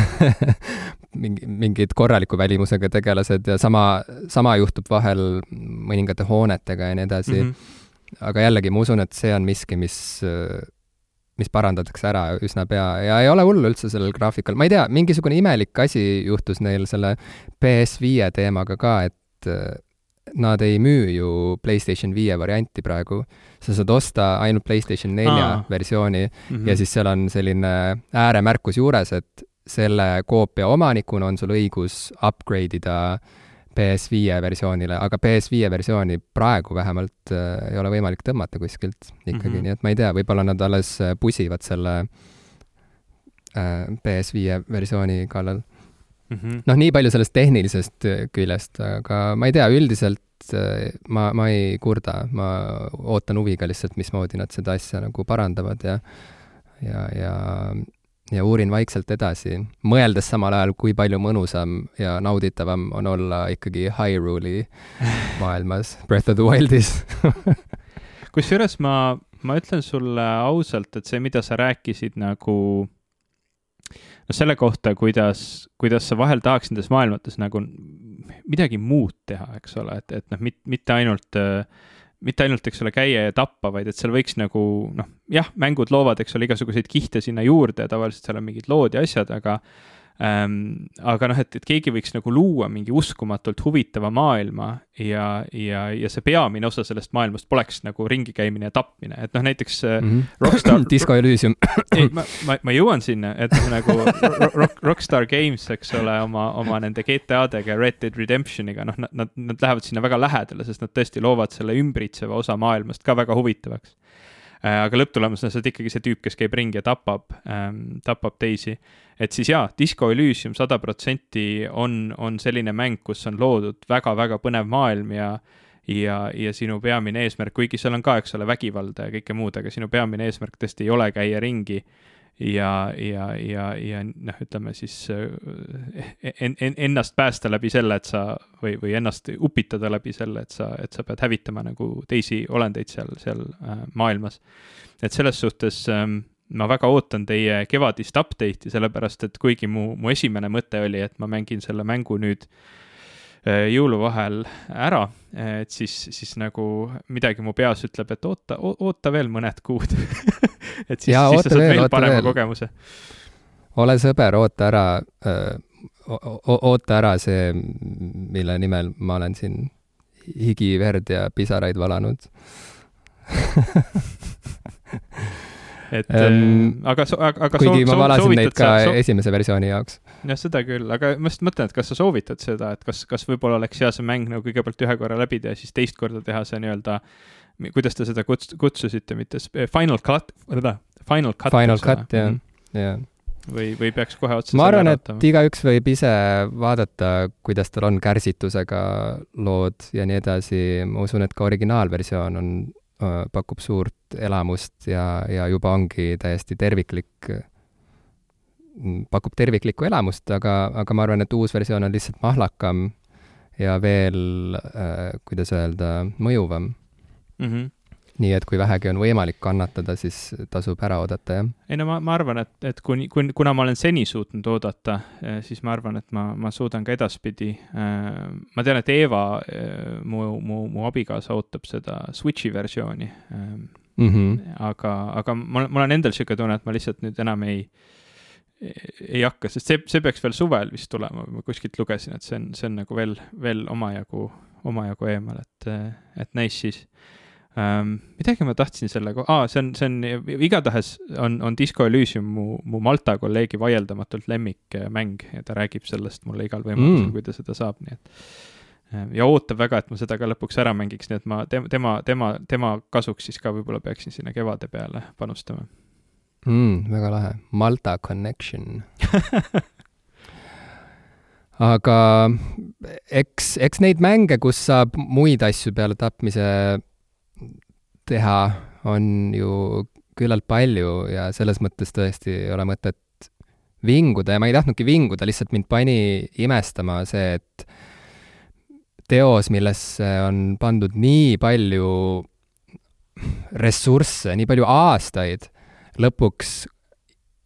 mingi, mingid korraliku välimusega tegelased ja sama, sama juhtub vahel mõningate hoonetega ja nii edasi mm. -hmm aga jällegi, ma usun, et see on miski, mis, mis parandatakse ära üsna pea ja ei ole hullu üldse sellel graafikal, ma ei tea, mingisugune imelik asi juhtus neil selle PS5 teemaga ka, et nad ei müü ju PlayStation viie varianti praegu. Sa saad osta ainult PlayStation nelja Aa. versiooni mm -hmm. ja siis seal on selline ääremärkus juures, et selle koopia omanikuna on sul õigus upgrade ida äh, PS5 versioonile, aga PS5 versiooni praegu vähemalt äh, ei ole võimalik tõmmata kuskilt ikkagi mm, -hmm. nii et ma ei tea, võib-olla nad alles pusivad selle äh, PS5 versiooni kallal mm -hmm.. noh, nii palju sellest tehnilisest küljest, aga ma ei tea, üldiselt äh, ma, ma ei kurda, ma ootan huviga lihtsalt, mismoodi nad seda asja nagu parandavad ja ja, ja ja uurin vaikselt edasi, mõeldes samal ajal, kui palju mõnusam ja nauditavam on olla ikkagi Hyrule'i maailmas, Breath of the Wildis kusjuures ma, ma ütlen sulle ausalt, et see, mida sa rääkisid nagu noh, selle kohta, kuidas, kuidas sa vahel tahaks nendes maailmates nagu midagi muud teha, eks ole, et, et noh, mitte ainult mitte ainult, eks ole, käia ja tappa, vaid et seal võiks nagu noh, jah, mängud loovad, eks ole, igasuguseid kihte sinna juurde ja tavaliselt seal on mingid lood ja asjad, aga ähm,. aga noh, et, et keegi võiks nagu luua mingi uskumatult huvitava maailma ja, ja, ja see peamine osa sellest maailmast poleks nagu ringi käimine ja tapmine, et noh, näiteks mm -hmm. Rockstar Disco Elysium ei, ma, ma, ma jõuan sinna, et nagu rock, Rockstar Games, eks ole, oma, oma nende GTA-dega ja Red Dead Redemptioniga, noh, nad, nad, nad lähevad sinna väga lähedale, sest nad tõesti loovad selle ümbritseva osa maailmast ka väga huvitavaks aga lõpptulemusena sa oled ikkagi see tüüp, kes käib ringi ja tapab ähm,, tapab teisi. et siis jaa, Disco Elysium sada protsenti on, on selline mäng, kus on loodud väga-väga põnev maailm ja ja, ja sinu peamine eesmärk, kuigi seal on ka, eks ole, vägivalda ja kõike muud, aga sinu peamine eesmärk tõesti ei ole käia ringi ja, ja, ja, ja noh, ütleme siis äh, en, en, ennast päästa läbi selle, et sa või, või ennast upitada läbi selle, et sa, et sa pead hävitama nagu teisi olendeid seal, seal äh, maailmas. et selles suhtes ähm, ma väga ootan teie kevadist update'i, sellepärast et kuigi mu, mu esimene mõte oli, et ma mängin selle mängu nüüd äh, jõuluvahel ära, et siis, siis nagu midagi mu peas ütleb, et oota, oota veel mõned kuud et siis, siis sa saad veel, veel parema veel. kogemuse. ole sõber, oota ära, oota ära see, mille nimel ma olen siin higi, verd ja pisaraid valanud et ähm, aga, aga, aga kuigi ma valasin neid ka sa, esimese versiooni jaoks. Jah, seda küll, aga ma just mõtlen, et kas sa soovitad seda, et kas, kas võib-olla oleks hea see mäng nagu kõigepealt ühe korra läbi teha, siis teist korda teha see nii-öelda kuidas te seda kuts-, kutsusite, mitte Final Cut, Final Cut. Final Cut, jah, mhm. jah või, või peaks kohe otse ma arvan, et igaüks võib ise vaadata, kuidas tal on kärsitusega lood ja nii edasi, ma usun, et ka originaalversioon on, pakub suurt elamust ja, ja juba ongi täiesti terviklik, pakub terviklikku elamust, aga, aga ma arvan, et uus versioon on lihtsalt mahlakam ja veel äh,, kuidas öelda, mõjuvam mm. -hmm nii et kui vähegi on võimalik kannatada, siis tasub ära oodata, jah? ei no ma, ma arvan, et, et kuni, kun-, kuna ma olen seni suutnud oodata, eh, siis ma arvan, et ma, ma suudan ka edaspidi. Eh, ma tean, et Eeva, eh, mu, mu, mu abikaasa ootab seda Switch'i versiooni mm. -hmm. aga, aga mul, mul on endal niisugune tunne, et ma lihtsalt nüüd enam ei, ei hakka, sest see, see peaks veel suvel vist tulema, ma kuskilt lugesin, et see on, see on nagu veel, veel omajagu omajagu eemal, et, et näis siis ähm,. midagi ma tahtsin selle, aa, see on, see on, igatahes on, on Disco Elysium mu, mu Malta kolleegi vaieldamatult lemmikmäng ja ta räägib sellest mulle igal võimalusel mm., kui ta seda saab, nii et ähm, ja ootab väga, et ma seda ka lõpuks ära mängiks, nii et ma tema, tema, tema, tema kasuks siis ka võib-olla peaksin sinna kevade peale panustama mm,. väga lahe, Malta Connection aga eks, eks neid mänge, kus saab muid asju peale tapmise teha, on ju küllalt palju ja selles mõttes tõesti ei ole mõtet vinguda ja ma ei tahtnudki vinguda, lihtsalt mind pani imestama see, et teos, millesse on pandud nii palju ressursse, nii palju aastaid, lõpuks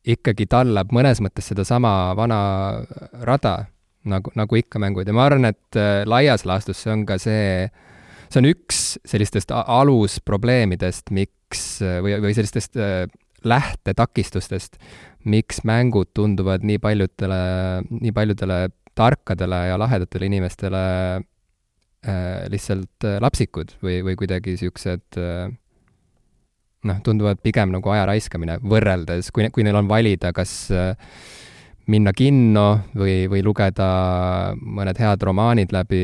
ikkagi tallab mõnes mõttes sedasama vana rada, nagu, nagu ikka mängud. Ja ma arvan, et äh, laias laastus see on ka see, see on üks sellistest alusprobleemidest, miks või, või sellistest äh, lähtetakistustest, miks mängud tunduvad nii paljudele, nii paljudele tarkadele ja lahedatele inimestele äh, lihtsalt äh, lapsikud või, või kuidagi niisugused äh, noh, tunduvad pigem nagu aja raiskamine võrreldes, kui, kui neil on valida, kas äh, minna kinno või, või lugeda mõned head romaanid läbi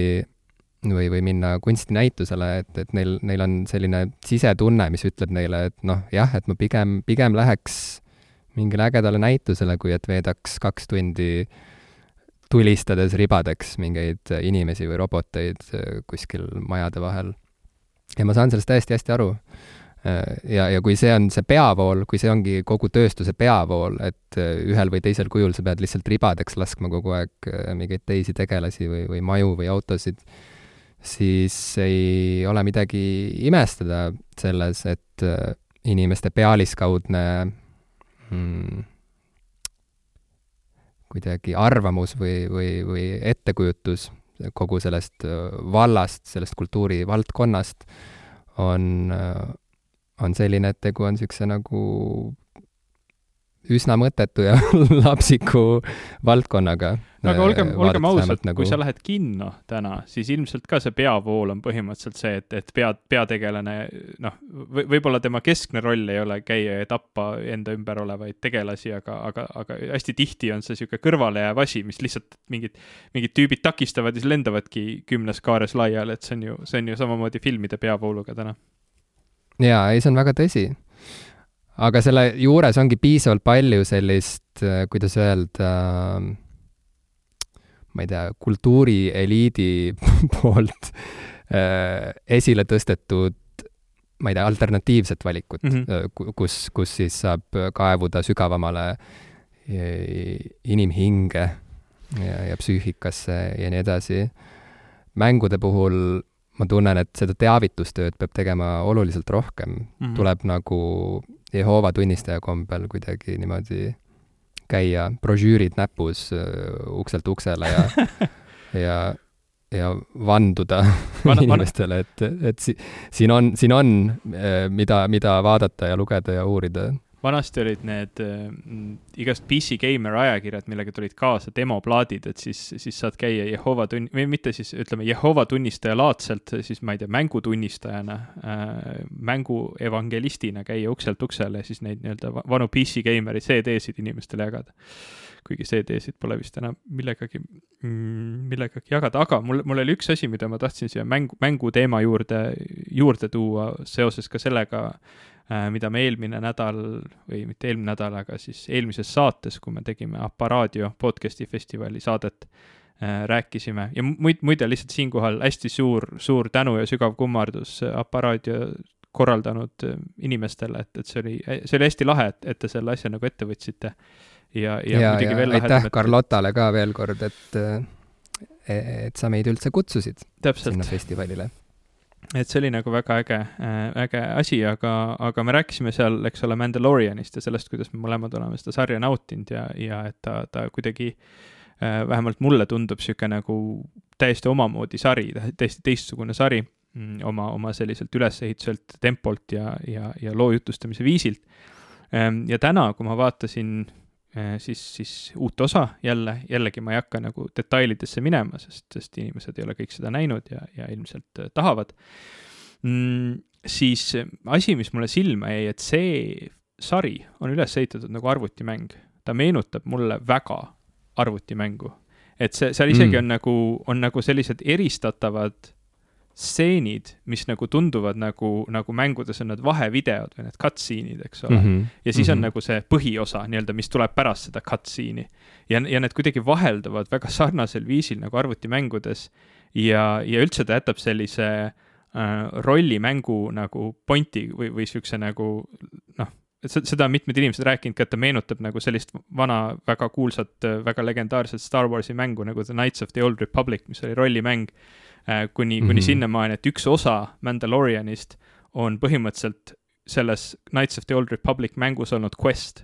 või, või minna kunstinäitusele, et, et neil, neil on selline sisetunne, mis ütleb neile, et noh, jah, et ma pigem, pigem läheks mingile ägedale näitusele, kui et veedaks kaks tundi tulistades ribadeks mingeid inimesi või roboteid äh, kuskil majade vahel. ja ma saan sellest täiesti hästi aru. Äh, ja, ja kui see on see peavool, kui see ongi kogu tööstuse peavool, et äh, ühel või teisel kujul sa pead lihtsalt ribadeks laskma kogu aeg mingeid teisi tegelasi või, või maju või autosid, siis ei ole midagi imestada selles, et inimeste pealiskaudne mm, kuidagi arvamus või, või, või ettekujutus kogu sellest äh, vallast, sellest kultuurivaldkonnast on, äh, on selline, et tegu on niisuguse nagu üsna mõttetu ja lapsiku valdkonnaga. aga olgem, olgem ausad nagu..., kui sa lähed kinno täna, siis ilmselt ka see peavool on põhimõtteliselt see, et, et pea, peategelane, noh, võib-olla tema keskne roll ei ole käia ja tappa enda ümber olevaid tegelasi, aga, aga, aga hästi tihti on see niisugune kõrvalejääv asi, mis lihtsalt mingid, mingid tüübid takistavad ja siis lendavadki kümnes kaares laiali, et see on ju, see on ju samamoodi filmide peavooluga täna. Jaa, ei, see on väga tõsi aga selle juures ongi piisavalt palju sellist, äh, kuidas öelda, ma ei tea, kultuurieliidi poolt äh, esile tõstetud ma ei tea, alternatiivset valikut mm, -hmm. kus, kus siis saab kaevuda sügavamale inimhinge ja, ja psüühikasse ja nii edasi. mängude puhul ma tunnen, et seda teavitustööd peab tegema oluliselt rohkem mm, -hmm. tuleb nagu Jehoova tunnistaja kombel kuidagi niimoodi käia, brošüürid näpus ukselt uksele ja ja, ja vanduda Vana, inimestele, et, et si, siin on, siin on, mida, mida vaadata ja lugeda ja uurida vanasti olid need äh, igast PC Gamer ajakirjad, millega tulid kaasa demoplaadid, et siis, siis saad käia Jehova tunn-, või mitte siis ütleme, Jehova tunnistaja laadselt, siis ma ei tea, mängutunnistajana äh,, mängu evangelistina käia ukselt uksele ja siis neid nii-öelda vanu PC Gameri CD-sid inimestele jagada. kuigi CD-sid pole vist enam millegagi mm,, millegagi jagada, aga mul, mul oli üks asi, mida ma tahtsin siia mängu, mänguteema juurde, juurde tuua seoses ka sellega, mida me eelmine nädal või mitte eelmine nädal, aga siis eelmises saates, kui me tegime Aparaadio podcast'i festivali saadet, äh, rääkisime ja muid, muide lihtsalt siinkohal hästi suur, suur tänu ja sügav kummardus Aparaadio korraldanud äh, inimestele, et, et see oli, see oli hästi lahe, et, et te selle asja nagu ette võtsite. ja, ja, ja muidugi veel lahedam. aitäh Carlotale ka veel kord, et, et sa meid üldse kutsusid Täpselt. sinna festivalile et see oli nagu väga äge äh,, äge asi, aga, aga me rääkisime seal, eks ole, Mandalorianist ja sellest, kuidas me mõlemad oleme seda sarja nautinud ja, ja et ta, ta kuidagi äh, vähemalt mulle tundub niisugune nagu täiesti omamoodi sari, täiesti teistsugune sari mm, oma, oma selliselt ülesehituselt, tempolt ja, ja, ja loo jutustamise viisilt ähm,. ja täna, kui ma vaatasin siis, siis uut osa jälle, jällegi ma ei hakka nagu detailidesse minema, sest, sest inimesed ei ole kõik seda näinud ja, ja ilmselt äh, tahavad mm,. siis asi, mis mulle silma jäi, et see sari on üles ehitatud nagu arvutimäng. ta meenutab mulle väga arvutimängu. et see, seal isegi mm. on nagu, on nagu sellised eristatavad stseenid, mis nagu tunduvad nagu, nagu mängudes on need vahevideod või need cutscene'id, eks ole mm. -hmm. ja siis on mm -hmm. nagu see põhiosa nii-öelda, mis tuleb pärast seda cutscene'i. ja, ja need kuidagi vahelduvad väga sarnasel viisil nagu arvutimängudes ja, ja üldse ta jätab sellise äh, rollimängu nagu pointi või, või siukse nagu noh, seda on mitmed inimesed rääkinud ka, et ta meenutab nagu sellist vana, väga kuulsat, väga legendaarset Star Warsi mängu nagu The Knights of the Old Republic, mis oli rollimäng Äh, kuni mm, -hmm. kuni sinnamaani, et üks osa Mandalorianist on põhimõtteliselt selles Knights of the Old Republic mängus olnud quest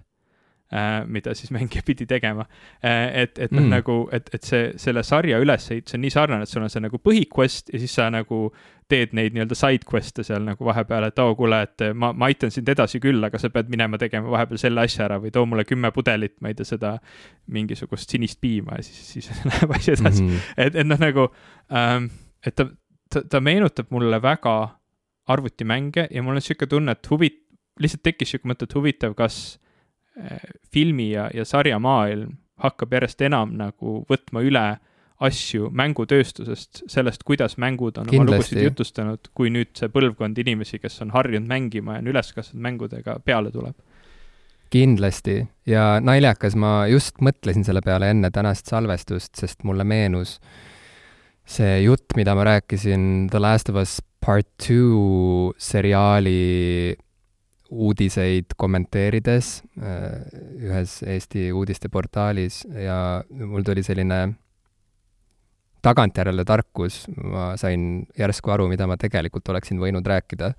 äh,, mida siis mängija pidi tegema äh,. et, et noh mm., nagu, et, et see, selle sarja ülesehitus on nii sarnane, et sul on see nagu põhiquest ja siis sa nagu teed neid nii-öelda side quest'e seal nagu vahepeal, et oo, kuule, et ma, ma aitan sind edasi küll, aga sa pead minema tegema vahepeal selle asja ära või too mulle kümme pudelit, ma ei tea, seda mingisugust sinist piima ja siis, siis läheb asi edasi mm. -hmm. et, et noh, nagu ähm, et ta, ta, ta meenutab mulle väga arvutimänge ja mul on sihuke tunne, et huvi-, lihtsalt tekkis sihuke mõte, et huvitav, kas äh, filmi ja, ja sarjamaailm hakkab järjest enam nagu võtma üle asju mängutööstusest, sellest, kuidas mängud on Kindlasti. oma lugusid jutustanud, kui nüüd see põlvkond inimesi, kes on harjunud mängima ja on üles kasvanud mängudega, peale tuleb. kindlasti ja naljakas, ma just mõtlesin selle peale enne tänast salvestust, sest mulle meenus see jutt, mida ma rääkisin The Last of Us Part Two seriaali uudiseid kommenteerides äh, ühes Eesti uudisteportaalis ja mul tuli selline tagantjärele tarkus, ma sain järsku aru, mida ma tegelikult oleksin võinud rääkida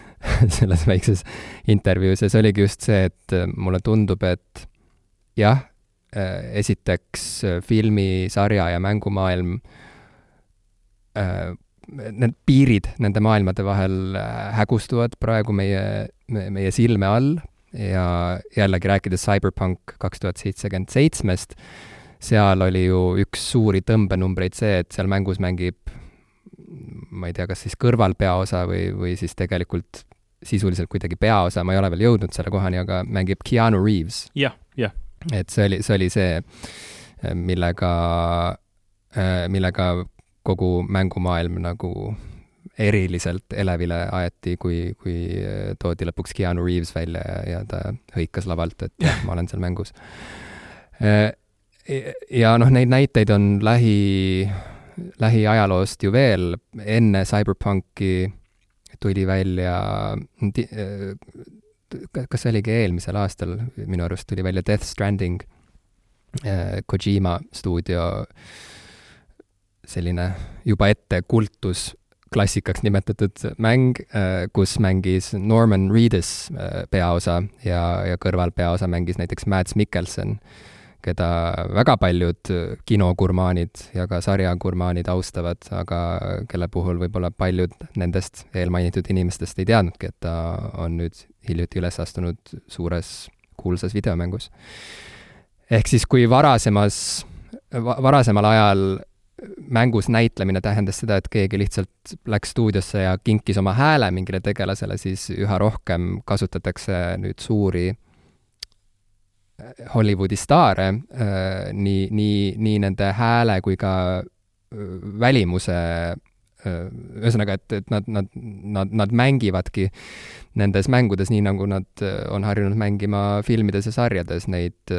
selles väikses intervjuus. Ja see oligi just see, et mulle tundub, et jah, äh, esiteks filmi, sarja ja mängumaailm äh, Äh, need piirid nende maailmade vahel äh, hägustuvad praegu meie, meie silme all. Ja jällegi rääkides Cyberpunk kaks tuhat seitsekümmend seitsmest, seal oli ju üks suuri tõmbenumbreid see, et seal mängus mängib ma ei tea, kas siis kõrvalpeaosa või, või siis tegelikult sisuliselt kuidagi peaosa, ma ei ole veel jõudnud selle kohani, aga mängib Keanu Reaves. jah, jah. et see oli, see oli see, millega, millega kogu mängumaailm nagu eriliselt elevile aeti, kui, kui toodi lõpuks Keanu Reaves välja ja, ja ta hõikas lavalt, et jah, ma olen seal mängus. Äh, ja noh, neid näiteid on lähi, lähiajaloost ju veel, enne CyberPunki tuli välja, äh, kas see oligi eelmisel aastal, minu arust tuli välja Death Stranding, Kojima stuudio. Äh, selline juba ette kultus klassikaks nimetatud mäng, äh, kus mängis Norman Reedus äh, peaosa ja, ja kõrvalpeaosa mängis näiteks Mads Mikkelson, keda väga paljud kinogurmaanid ja ka sarjagurmaanid austavad, aga kelle puhul võib-olla paljud nendest eelmainitud inimestest ei teadnudki, et ta on nüüd hiljuti üles astunud suures kuulsas videomängus. ehk siis, kui varasemas va, varasemal ajal mängus näitlemine tähendas seda, et keegi lihtsalt läks stuudiosse ja kinkis oma hääle mingile tegelasele, siis üha rohkem kasutatakse nüüd suuri Hollywoodi staare äh, nii, nii, nii nende hääle kui ka äh, välimuse ühesõnaga, et, et nad, nad, nad, nad mängivadki nendes mängudes nii, nagu nad on harjunud mängima filmides ja sarjades. Neid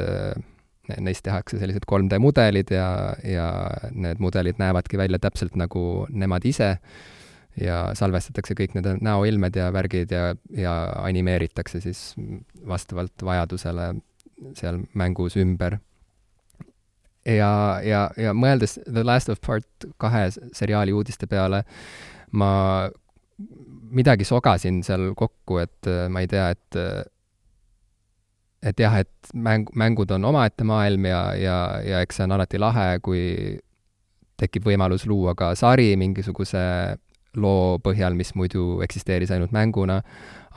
neist tehakse sellised 3D mudelid ja, ja need mudelid näevadki välja täpselt nagu nemad ise. Ja salvestatakse kõik nende näoilmed ja värgid ja, ja animeeritakse siis vastavalt vajadusele seal mängus ümber. ja, ja, ja mõeldes The Last of Part kahe seriaali uudiste peale, ma midagi sogasin seal kokku, et ma ei tea, et et jah, et mäng, mängud on omaette maailm ja, ja, ja eks see on alati lahe, kui tekib võimalus luua ka sari mingisuguse loo põhjal, mis muidu eksisteeris ainult mänguna,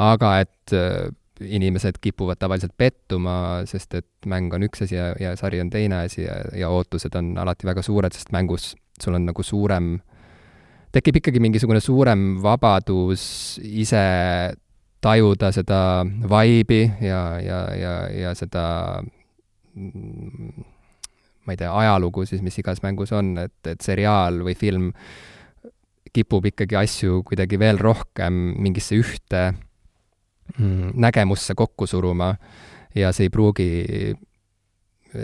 aga et äh, inimesed kipuvad tavaliselt pettuma, sest et mäng on üks asi ja, ja sari on teine asi ja, ja ootused on alati väga suured, sest mängus sul on nagu suurem, tekib ikkagi mingisugune suurem vabadus ise tajuda seda vibe'i ja, ja, ja, ja seda ma ei tea, ajalugu siis, mis igas mängus on, et, et seriaal või film kipub ikkagi asju kuidagi veel rohkem mingisse ühte mm, nägemusse kokku suruma ja see ei pruugi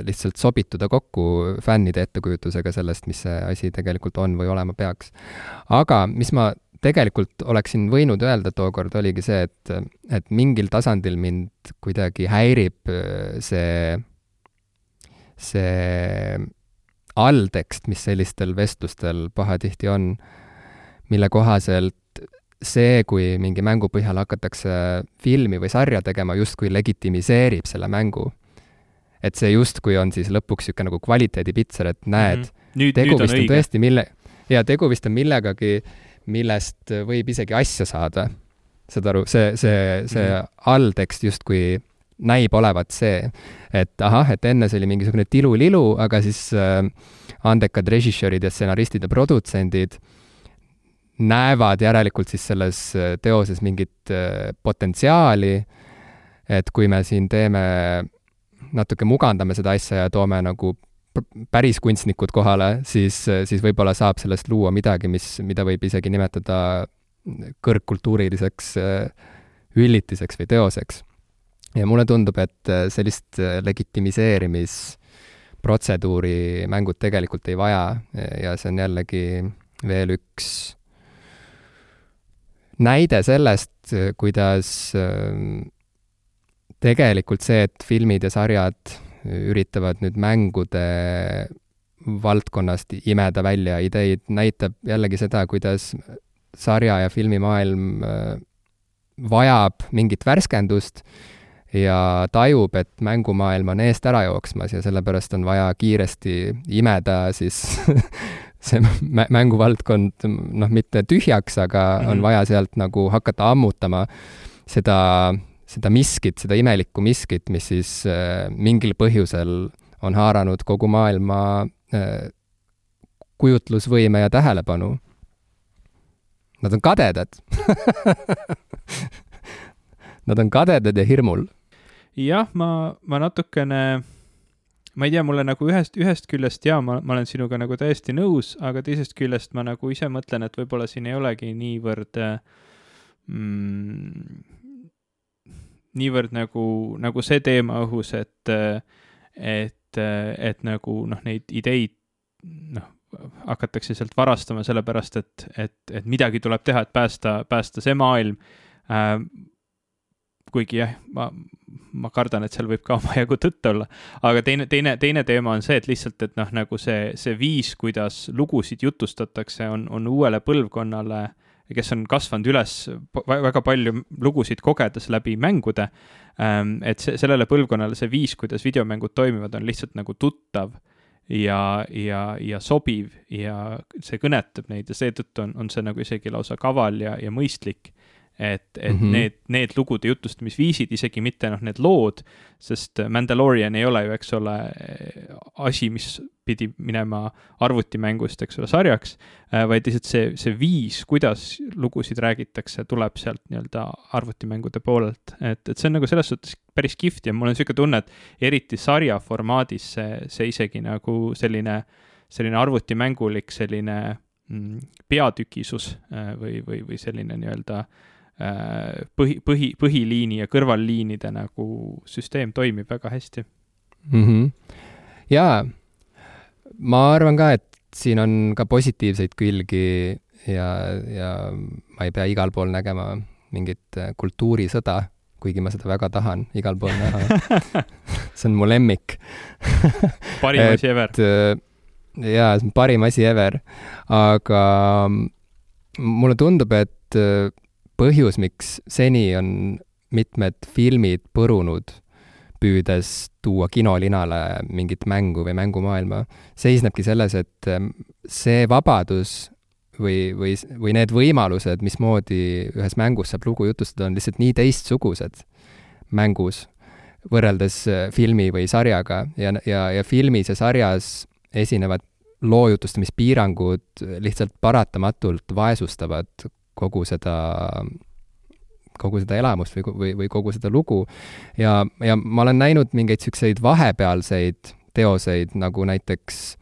lihtsalt sobituda kokku fännide ettekujutusega sellest, mis see asi tegelikult on või olema peaks. aga mis ma tegelikult oleksin võinud öelda tookord, oligi see, et, et mingil tasandil mind kuidagi häirib äh, see, see alltekst, mis sellistel vestlustel pahatihti on, mille kohaselt see, kui mingi mängu põhjal hakatakse filmi või sarja tegema, justkui legitimiseerib selle mängu. et see justkui on siis lõpuks niisugune nagu kvaliteedipitser, et näed mm, -hmm. nüüd, tegu nüüd vist on, on tõesti mille, jaa, tegu vist on millegagi, millest võib isegi asja saada. saad aru, see, see, see mm -hmm. alltekst justkui näib olevat see, et ahah, et enne see oli mingisugune tilulilu, aga siis äh, andekad režissöörid ja stsenaristid ja produtsendid näevad järelikult siis selles äh, teoses mingit äh, potentsiaali, et kui me siin teeme, natuke mugandame seda asja ja toome nagu päris kunstnikud kohale, siis, siis võib-olla saab sellest luua midagi, mis, mida võib isegi nimetada kõrgkultuuriliseks äh, üllitiseks või teoseks. ja mulle tundub, et äh, sellist äh, legitimiseerimisprotseduuri mängud tegelikult ei vaja ja see on jällegi veel üks näide sellest, kuidas tegelikult see, et filmid ja sarjad üritavad nüüd mängude valdkonnast imeda välja ideid, näitab jällegi seda, kuidas sarja- ja filmimaailm äh, vajab mingit värskendust ja tajub, et mängumaailm on eest ära jooksmas ja sellepärast on vaja kiiresti imeda siis see mänguvaldkond noh, mitte tühjaks, aga mm -hmm. on mhm. vaja sealt nagu hakata ammutama seda seda miskit, seda imelikku miskit, mis siis äh, mingil põhjusel on haaranud kogu maailma äh, kujutlusvõime ja tähelepanu. Nad on kadedad Nad on kadedad ja hirmul. jah, ma, ma natukene, ma ei tea, mulle nagu ühest, ühest küljest jaa, ma, ma olen sinuga nagu täiesti nõus, aga teisest küljest ma nagu ise mõtlen, et võib-olla siin ei olegi niivõrd mm, niivõrd nagu, nagu see teema õhus, et, et, et nagu noh, neid ideid noh, hakatakse sealt varastama sellepärast, et, et, et midagi tuleb teha, et päästa, päästa see maailm äh,. Kuigi jah, ma, ma kardan, et seal võib ka omajagu tõtt olla, aga teine, teine, teine teema on see, et lihtsalt, et noh, nagu see, see viis, kuidas lugusid jutustatakse, on, on uuele põlvkonnale kes on kasvanud üles väga palju lugusid kogedes läbi mängude. Ähm, et see, sellele põlvkonnale see viis, kuidas videomängud toimivad, on lihtsalt nagu tuttav ja, ja, ja sobiv ja see kõnetab neid ja seetõttu on, on see nagu isegi lausa kaval ja, ja mõistlik et, et mm -hmm. need, need lugude jutustamisviisid, isegi mitte noh, need lood, sest Mandalorian ei ole ju, eks ole, asi, mis pidi minema arvutimängust, eks ole, sarjaks, äh, vaid lihtsalt see, see viis, kuidas lugusid räägitakse, tuleb sealt nii-öelda arvutimängude poolelt. et, et see on nagu selles suhtes päris kihvt ja mul on niisugune tunne, et eriti sarja formaadis see, see isegi nagu selline, selline arvutimängulik selline mm, peatükisus äh, või, või, või selline nii-öelda äh, Äh, põhi, põhi, põhiliini ja kõrvalliinide nagu süsteem toimib väga hästi mm. -hmm. jaa, ma arvan ka, et siin on ka positiivseid külgi ja, ja ma ei pea igal pool nägema mingit äh, kultuurisõda, kuigi ma seda väga tahan igal pool näha see on mu lemmik parim asi ever. Äh, jaa, see on parim asi ever, aga mulle tundub, et põhjus, miks seni on mitmed filmid põrunud, püüdes tuua kinolinale mingit mängu või mängumaailma, seisnebki selles, et ähm, see vabadus või, või, või need võimalused, mismoodi ühes mängus saab lugu jutustada, on lihtsalt nii teistsugused mängus võrreldes äh, filmi või sarjaga ja, ja, ja filmis ja sarjas esinevad loo jutustamispiirangud lihtsalt paratamatult vaesustavad kogu seda kogu seda elamust või, või, või kogu seda lugu. ja, ja ma olen näinud mingeid niisuguseid vahepealseid teoseid, nagu näiteks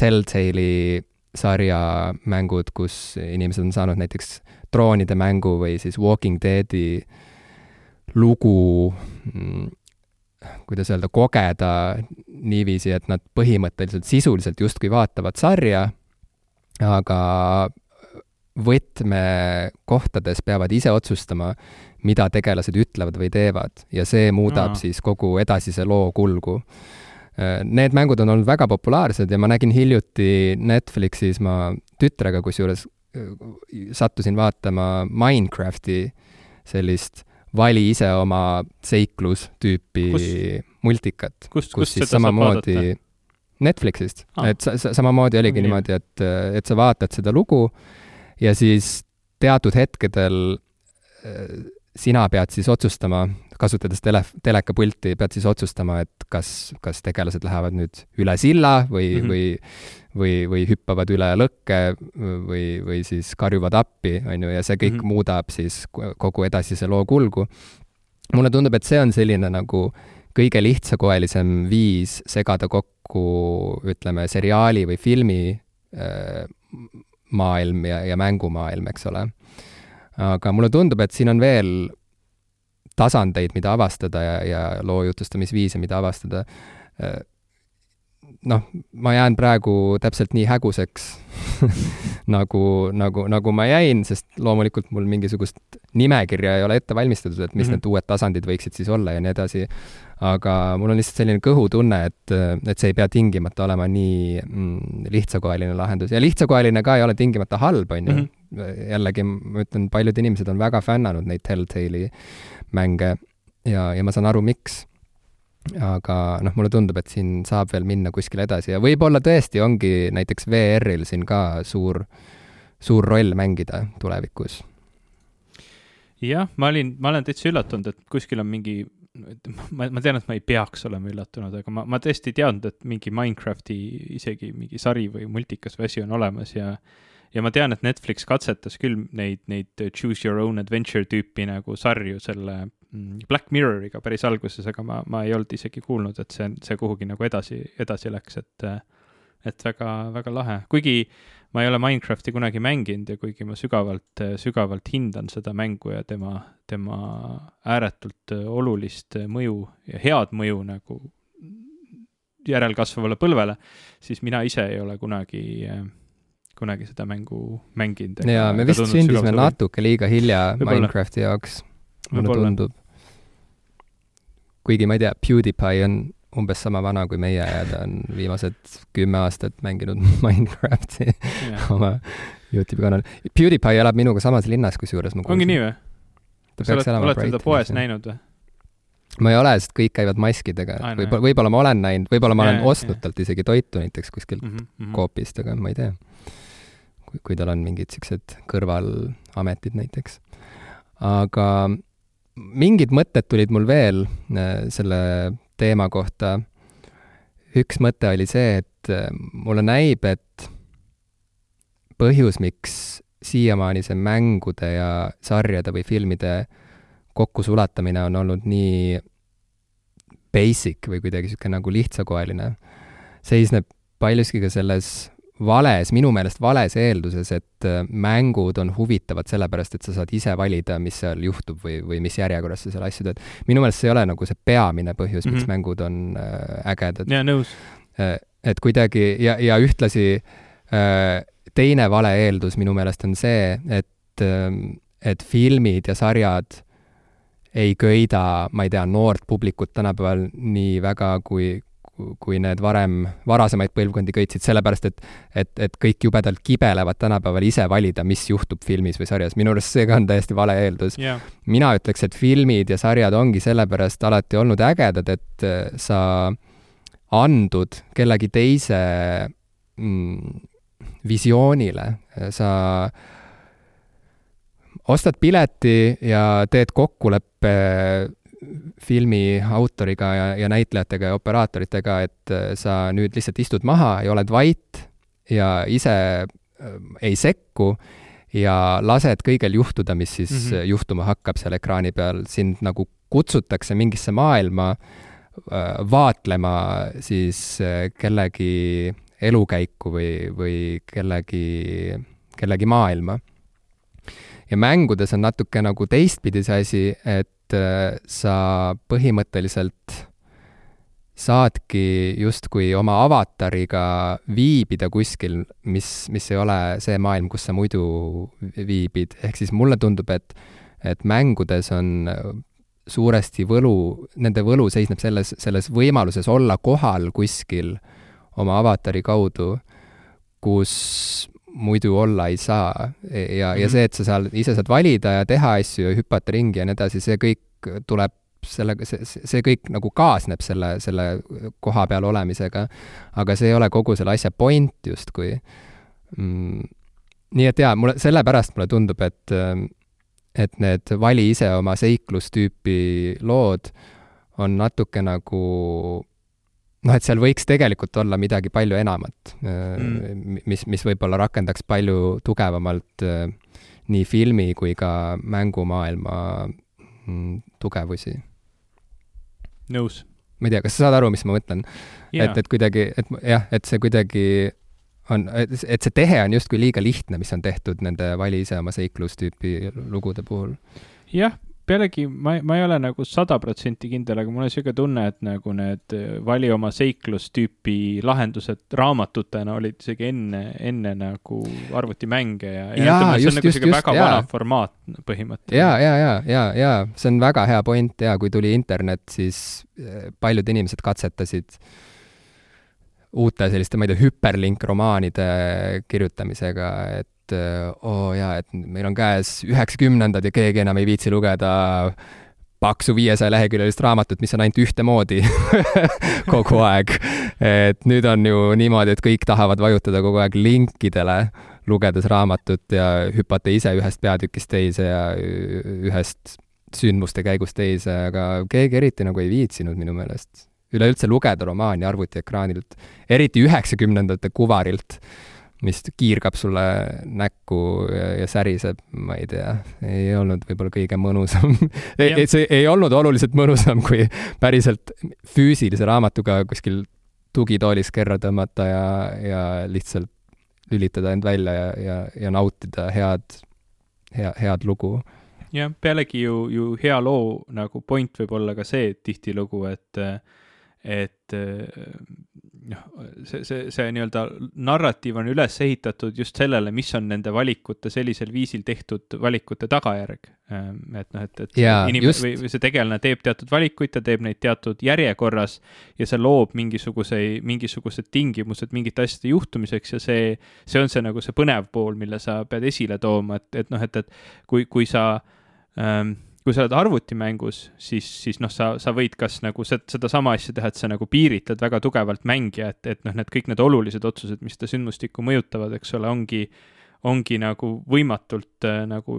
Telltale'i sarjamängud, kus inimesed on saanud näiteks droonide mängu või siis Walking Deadi lugu mm, kuidas öelda, kogeda niiviisi, et nad põhimõtteliselt sisuliselt justkui vaatavad sarja, aga võtmekohtades peavad ise otsustama, mida tegelased ütlevad või teevad ja see muudab Aa. siis kogu edasise loo kulgu. Need mängud on olnud väga populaarsed ja ma nägin hiljuti Netflixis ma tütrega kusjuures sattusin vaatama Minecrafti sellist vali ise oma seiklustüüpi multikat, kus, kus siis samamoodi Netflixist ah., et sa, sa, samamoodi oligi mm, niimoodi, et, et sa vaatad seda lugu ja siis teatud hetkedel äh, sina pead siis otsustama, kasutades tele, telekapulti, pead siis otsustama, et kas, kas tegelased lähevad nüüd üle silla või mm, -hmm. või või, või hüppavad üle lõkke või, või siis karjuvad appi, on ju, ja see kõik mm -hmm. muudab siis kogu edasise loo kulgu. mulle tundub, et see on selline nagu kõige lihtsakoelisem viis segada kokku, ütleme, seriaali või filmi äh, maailm ja, ja mängumaailm, eks ole. aga mulle tundub, et siin on veel tasandeid, mida avastada ja, ja loo jutustamisviise, mida avastada noh, ma jään praegu täpselt nii häguseks nagu, nagu, nagu ma jäin, sest loomulikult mul mingisugust nimekirja ei ole ette valmistatud, et mis mm -hmm. need uued tasandid võiksid siis olla ja nii edasi. aga mul on lihtsalt selline kõhutunne, et, et see ei pea tingimata olema nii mm, lihtsakoeline lahendus ja lihtsakoeline ka ei ole tingimata halb, on ju. -hmm. jällegi ma ütlen, paljud inimesed on väga fännanud neid Telltale'i mänge ja, ja ma saan aru, miks aga noh, mulle tundub, et siin saab veel minna kuskile edasi ja võib-olla tõesti ongi näiteks VR-il siin ka suur, suur roll mängida tulevikus. jah, ma olin, ma olen täitsa üllatunud, et kuskil on mingi, ma, ma tean, et ma ei peaks olema üllatunud, aga ma, ma tõesti ei teadnud, et mingi Minecrafti isegi mingi sari või multikas või asi on olemas ja ja ma tean, et Netflix katsetas küll neid, neid choose your own adventure tüüpi nagu sarju selle Black Mirroriga päris alguses, aga ma, ma ei olnud isegi kuulnud, et see, see kuhugi nagu edasi, edasi läks, et et väga, väga lahe, kuigi ma ei ole Minecrafti kunagi mänginud ja kuigi ma sügavalt, sügavalt hindan seda mängu ja tema, tema ääretult olulist mõju ja head mõju nagu järelkasvavale põlvele, siis mina ise ei ole kunagi kunagi seda mängu mänginud. jaa, me vist sündisime natuke liiga hilja Minecrafti jaoks, mulle tundub kuigi ma ei tea, PewDiePie on umbes sama vana kui meie ja ta on viimased kümme aastat mänginud Minecrafti yeah. oma Youtube'i kanal. PewDiePie elab minuga samas linnas, kusjuures ma ongi nii või? sa oled, oled teda poes näinud või? ma ei ole, sest kõik käivad maskidega ah,. võib-olla, võib-olla ma olen näinud, võib-olla ma olen yeah, ostnud yeah. talt isegi toitu näiteks kuskilt mm -hmm. Coopist, aga ma ei tea. kui, kui tal on mingid siuksed kõrvalametid näiteks. aga mingid mõtted tulid mul veel äh, selle teema kohta. üks mõte oli see, et äh, mulle näib, et põhjus, miks siiamaani see mängude ja sarjade või filmide kokkusulatamine on olnud nii basic või kuidagi niisugune nagu lihtsakoeline, seisneb paljuski ka selles vales, minu meelest vales eelduses, et äh, mängud on huvitavad sellepärast, et sa saad ise valida, mis seal juhtub või, või mis järjekorras sa seal asju teed. minu meelest see ei ole nagu see peamine põhjus mm, -hmm. miks mhm. mängud on äh, ägedad. jaa, nõus. Äh, et kuidagi ja, ja ühtlasi teine vale eeldus minu meelest on see, et äh,, et filmid ja sarjad ei köida, ma ei tea, noort publikut tänapäeval nii väga, kui, kui need varem, varasemaid põlvkondi köitsid, sellepärast et et, et kõik jubedalt kibelevad tänapäeval ise valida, mis juhtub filmis või sarjas. minu arust see ka on täiesti vale eeldus. Yeah.. mina ütleks, et filmid ja sarjad ongi sellepärast alati olnud ägedad, et äh, sa andud kellegi teise mm, visioonile, sa ostad pileti ja teed kokkuleppe filmi autoriga ja, ja näitlejatega ja operaatoritega, et äh, sa nüüd lihtsalt istud maha ja oled vait ja ise äh, ei sekku ja lased kõigel juhtuda, mis siis mm -hmm. juhtuma hakkab seal ekraani peal, sind nagu kutsutakse mingisse maailma äh, vaatlema siis kellegi elukäiku või, või kellegi, kellegi maailma. Ja mängudes on natuke nagu teistpidi see asi, et äh, sa põhimõtteliselt saadki justkui oma avatariga viibida kuskil, mis, mis ei ole see maailm, kus sa muidu viibid, ehk siis mulle tundub, et, et mängudes on suuresti võlu, nende võlu seisneb selles, selles võimaluses olla kohal kuskil oma avatari kaudu, kus muidu olla ei saa. ja mm, -hmm. ja mhm. see, et sa seal ise saad valida ja teha asju ja hüpata ringi ja nii edasi, see kõik tuleb sellega, see, see kõik nagu kaasneb selle, selle koha peal olemisega, aga see ei ole kogu selle asja point justkui mm,. nii et jaa, mulle, sellepärast mulle tundub, et et need vali ise oma seiklustüüpi lood on natuke nagu noh, et seal võiks tegelikult olla midagi palju enamat mm., mis, mis võib-olla rakendaks palju tugevamalt nii filmi kui ka mängumaailma mm, tugevusi. nõus. ma ei tea, kas sa saad aru, mis ma mõtlen yeah.? et, et kuidagi, et jah, et see kuidagi on, et see tehe on justkui liiga lihtne, mis on tehtud nende vali ise oma seiklustüüpi lugude puhul. jah, pealegi ma, ma ei ole nagu sada protsenti kindel, aga mul on niisugune tunne, et nagu need vali oma seiklustüüpi lahendused raamatutena olid isegi enne, enne nagu arvutimänge ja, ja, ja ütleme, see on nagu niisugune väga jaa. vana formaat põhimõtteliselt. ja, ja, ja, ja, ja see on väga hea point ja kui tuli internet, siis eh, paljud inimesed katsetasid uute selliste, ma ei tea, hüperlinkromaanide kirjutamisega, et oo oh jaa, et meil on käes üheksakümnendad ja keegi enam ei viitsi lugeda paksu viiesaja leheküljelist raamatut, mis on ainult ühtemoodi kogu aeg. et nüüd on ju niimoodi, et kõik tahavad vajutada kogu aeg linkidele, lugedes raamatut ja hüpata ise ühest peatükist teise ja ühest sündmuste käigust teise, aga keegi eriti nagu ei viitsinud minu meelest üleüldse lugeda romaani arvutiekraanilt, eriti üheksakümnendate kuvarilt, mis kiirgab sulle näkku ja, ja säriseb, ma ei tea, ei olnud võib-olla kõige mõnusam ei, see ei olnud oluliselt mõnusam, kui päriselt füüsilise raamatuga kuskil tugitoolis kerra tõmmata ja, ja lihtsalt lülitada end välja ja, ja, ja nautida head, hea, head lugu. Jah, pealegi ju, ju hea loo nagu point võib olla ka see tihtilugu, et et noh, see, see, see nii-öelda narratiiv on üles ehitatud just sellele, mis on nende valikute sellisel viisil tehtud valikute tagajärg. Ehm, et noh, et, et yeah, inimene või, või see tegelane teeb teatud valikuid, ta teeb neid teatud järjekorras ja see loob mingisuguse, mingisugused tingimused mingite asjade juhtumiseks ja see, see on see nagu see põnev pool, mille sa pead esile tooma, et, et noh, et, et kui, kui sa ähm, kui sa oled arvutimängus, siis, siis noh, sa, sa võid kas nagu sedasama asja teha, et sa nagu piiritled väga tugevalt mängija, et, et noh, need kõik need olulised otsused, mis seda sündmustikku mõjutavad, eks ole, ongi, ongi nagu võimatult äh, nagu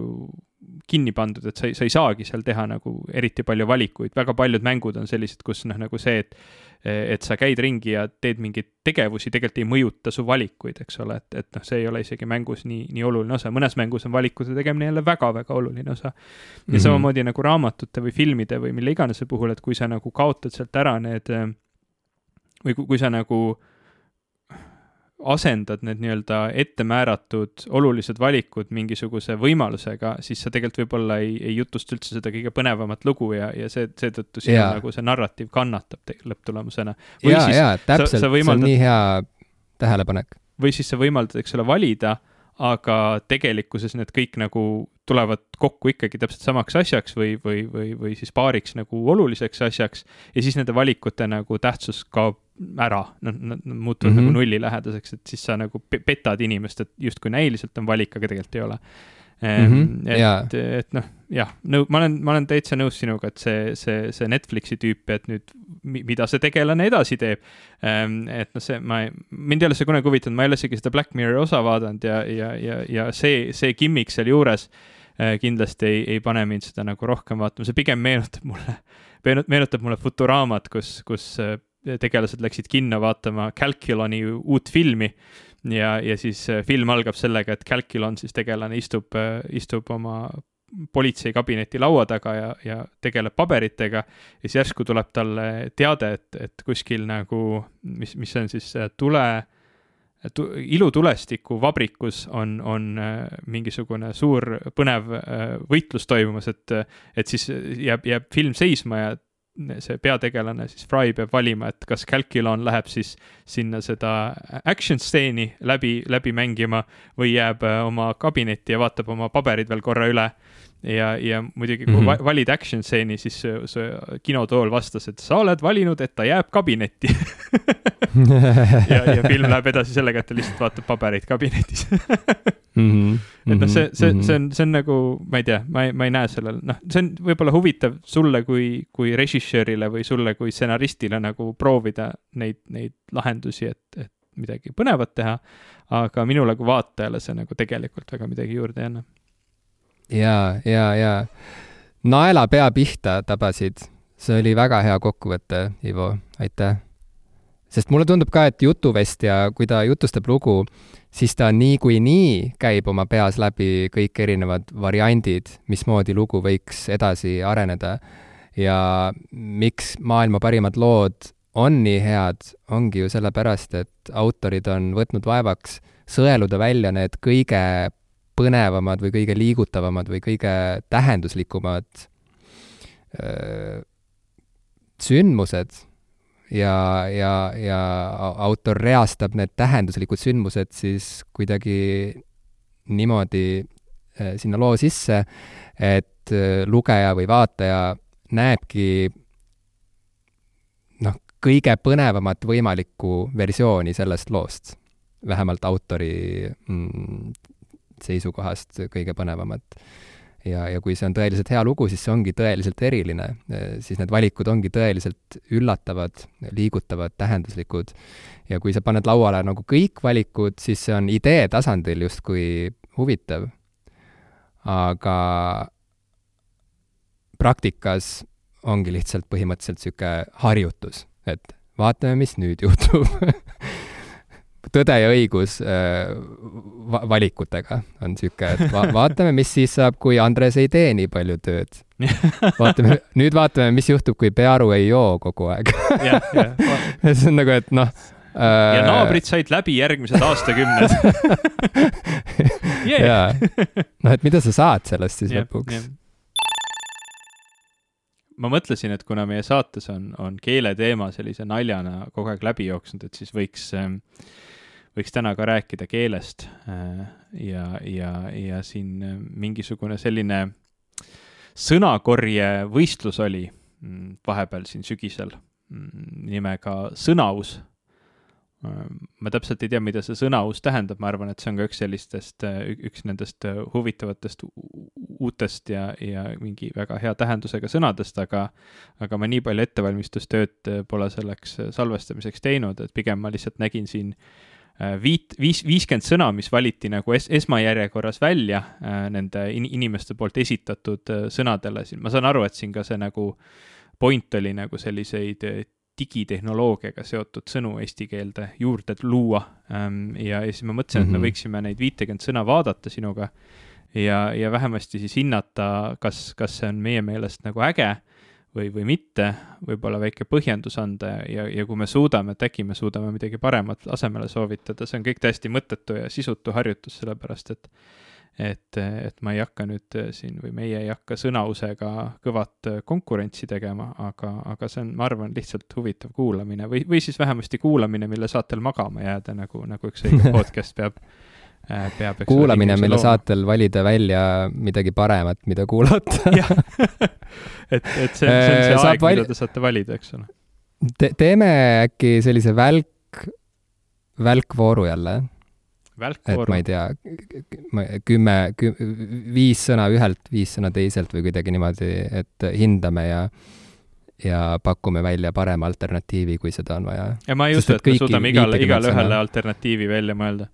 kinni pandud, et sa ei, sa ei saagi seal teha nagu eriti palju valikuid, väga paljud mängud on sellised, kus noh, nagu see, et et sa käid ringi ja teed mingeid tegevusi, tegelikult ei mõjuta su valikuid, eks ole, et, et noh, see ei ole isegi mängus nii, nii oluline osa, mõnes mängus on valikute tegemine jälle väga-väga oluline osa. ja mm -hmm. samamoodi nagu raamatute või filmide või mille iganes puhul, et kui sa nagu kaotad sealt ära need või kui, kui sa nagu äh, asendad need nii-öelda ettemääratud olulised valikud mingisuguse võimalusega, siis sa tegelikult võib-olla ei, ei jutusta üldse seda kõige põnevamat lugu ja, ja see, seetõttu sinu nagu see narratiiv kannatab lõpptulemusena. jaa, jaa, täpselt, see on nii hea tähelepanek. või siis sa võimaldad, eks ole, valida, aga tegelikkuses need kõik nagu tulevad kokku ikkagi täpselt samaks asjaks või, või, või, või siis paariks nagu oluliseks asjaks ja siis nende valikute nagu tähtsus kaob ära, noh, nad muutuvad mm -hmm. nagu nullilähedaseks, et siis sa nagu petad inimest, et justkui näiliselt on valik, aga tegelikult ei ole mm. -hmm. et yeah., et noh, jah, nõu-, ma olen, ma olen täitsa nõus sinuga, et see, see, see Netflixi tüüp, et nüüd mida see tegelane edasi teeb. Ehm, et noh, see, ma, mind ei ole see kunagi huvitanud, ma ei ole isegi seda Black Mirror osa vaadanud ja, ja, ja, ja see, see gimmick sealjuures äh, kindlasti ei, ei pane mind seda nagu rohkem vaatama, see pigem meenutab mulle, meenutab mulle Futuraamat, kus, kus äh, tegelased läksid kinno vaatama Calculoni uut filmi ja, ja siis äh, film algab sellega, et Calculon siis tegelane istub, äh, istub oma politseikabineti laua taga ja, ja tegeleb paberitega. Ja siis järsku tuleb talle teade, et, et kuskil nagu, mis, mis on siis, tule ilutulestiku vabrikus on, on mingisugune suur põnev võitlus toimumas, et, et siis jääb, jääb film seisma ja see peategelane siis Fry peab valima, et kas Calculon läheb siis sinna seda action stseeni läbi, läbi mängima või jääb äh, oma kabinetti ja vaatab oma paberid veel korra üle ja, ja muidugi, kui mm -hmm. valid action stseeni, siis see, see kinotool vastas, et sa oled valinud, et ta jääb kabinetti ja, ja film läheb edasi sellega, et ta lihtsalt vaatab pabereid kabinetis mm. -hmm. et noh, see, see, see on, see on nagu, ma ei tea, ma ei, ma ei näe sellel, noh, see on võib-olla huvitav sulle kui, kui režissöörile või sulle kui stsenaristile nagu proovida neid, neid lahendusi, et, et midagi põnevat teha. aga minule kui vaatajale see nagu tegelikult väga midagi juurde ei anna ja, ja, ja naela pea pihta tabasid. see oli väga hea kokkuvõte, Ivo, aitäh. sest mulle tundub ka, et jutuvestja, kui ta jutustab lugu, siis ta niikuinii käib oma peas läbi kõik erinevad variandid, mismoodi lugu võiks edasi areneda. ja miks maailma parimad lood on nii head, ongi ju sellepärast, et autorid on võtnud vaevaks sõeluda välja need kõige põnevamad või kõige liigutavamad või kõige tähenduslikumad öö, sündmused ja, ja, ja autor reastab need tähenduslikud sündmused siis kuidagi niimoodi sinna loo sisse, et lugeja või vaataja näebki noh, kõige põnevamat võimalikku versiooni sellest loost, vähemalt autori mm, seisukohast kõige põnevamat. ja, ja kui see on tõeliselt hea lugu, siis see ongi tõeliselt eriline, siis need valikud ongi tõeliselt üllatavad, liigutavad, tähenduslikud. ja kui sa paned lauale nagu kõik valikud, siis see on idee tasandil justkui huvitav. aga praktikas ongi lihtsalt põhimõtteliselt niisugune harjutus, et vaatame, mis nüüd juhtub Tõde ja õigus äh, va valikutega on niisugune, et va vaatame, mis siis saab, kui Andres ei tee nii palju tööd. vaatame, nüüd vaatame, mis juhtub, kui Pearu ei joo kogu aeg. see on nagu, et noh äh.... ja naabrid said läbi järgmised aastakümned. Yeah.. jaa, noh, et mida sa saad sellest siis yeah, lõpuks? yeah ma mõtlesin, et kuna meie saates on, on keeleteema sellise naljana kogu aeg läbi jooksnud, et siis võiks äh, võiks täna ka rääkida keelest äh, ja, ja, ja siin äh, mingisugune selline sõnakorje võistlus oli mm, vahepeal siin sügisel mm, nimega Sõnaus. Äh, ma täpselt ei tea, mida see sõnaus tähendab, ma arvan, et see on ka üks sellistest, üks nendest huvitavatest uutest ja, ja mingi väga hea tähendusega sõnadest, aga aga ma nii palju ettevalmistustööd pole selleks salvestamiseks teinud, et pigem ma lihtsalt nägin siin äh, Äh, viit, viis, viiskümmend sõna, mis valiti nagu es, esmajärjekorras välja äh, nende in, inimeste poolt esitatud äh, sõnadele siin, ma saan aru, et siin ka see nagu point oli nagu selliseid digitehnoloogiaga seotud sõnu eesti keelde juurde luua. Ähm, ja, ja siis ma mõtlesin, et me mhm. võiksime neid viitekümmet sõna vaadata sinuga ja, ja vähemasti siis hinnata, kas, kas see on meie meelest nagu äge või, või mitte, võib-olla väike põhjendus anda ja, ja kui me suudame, et äkki me suudame midagi paremat asemele soovitada, see on kõik täiesti mõttetu ja sisutu harjutus, sellepärast et et, et ma ei hakka nüüd siin või meie ei hakka sõnausega kõvat konkurentsi tegema, aga, aga see on, ma arvan, lihtsalt huvitav kuulamine või, või siis vähemasti kuulamine, mille saatel magama jääda, nagu, nagu üks õige podcast peab peab. kuulamine, mille looma. saatel valida välja midagi paremat, mida kuulata et, et see, see on see äh, aeg, mida te saate valida, eks ole Te,. teeme äkki sellise välk, välkvooru jälle. et ma ei tea, kümme kü,, viis sõna ühelt, viis sõna teiselt või kuidagi niimoodi, et hindame ja ja pakume välja parema alternatiivi, kui seda on vaja. ja ma ei usu, et me suudame igale, igale ühele alternatiivi välja mõelda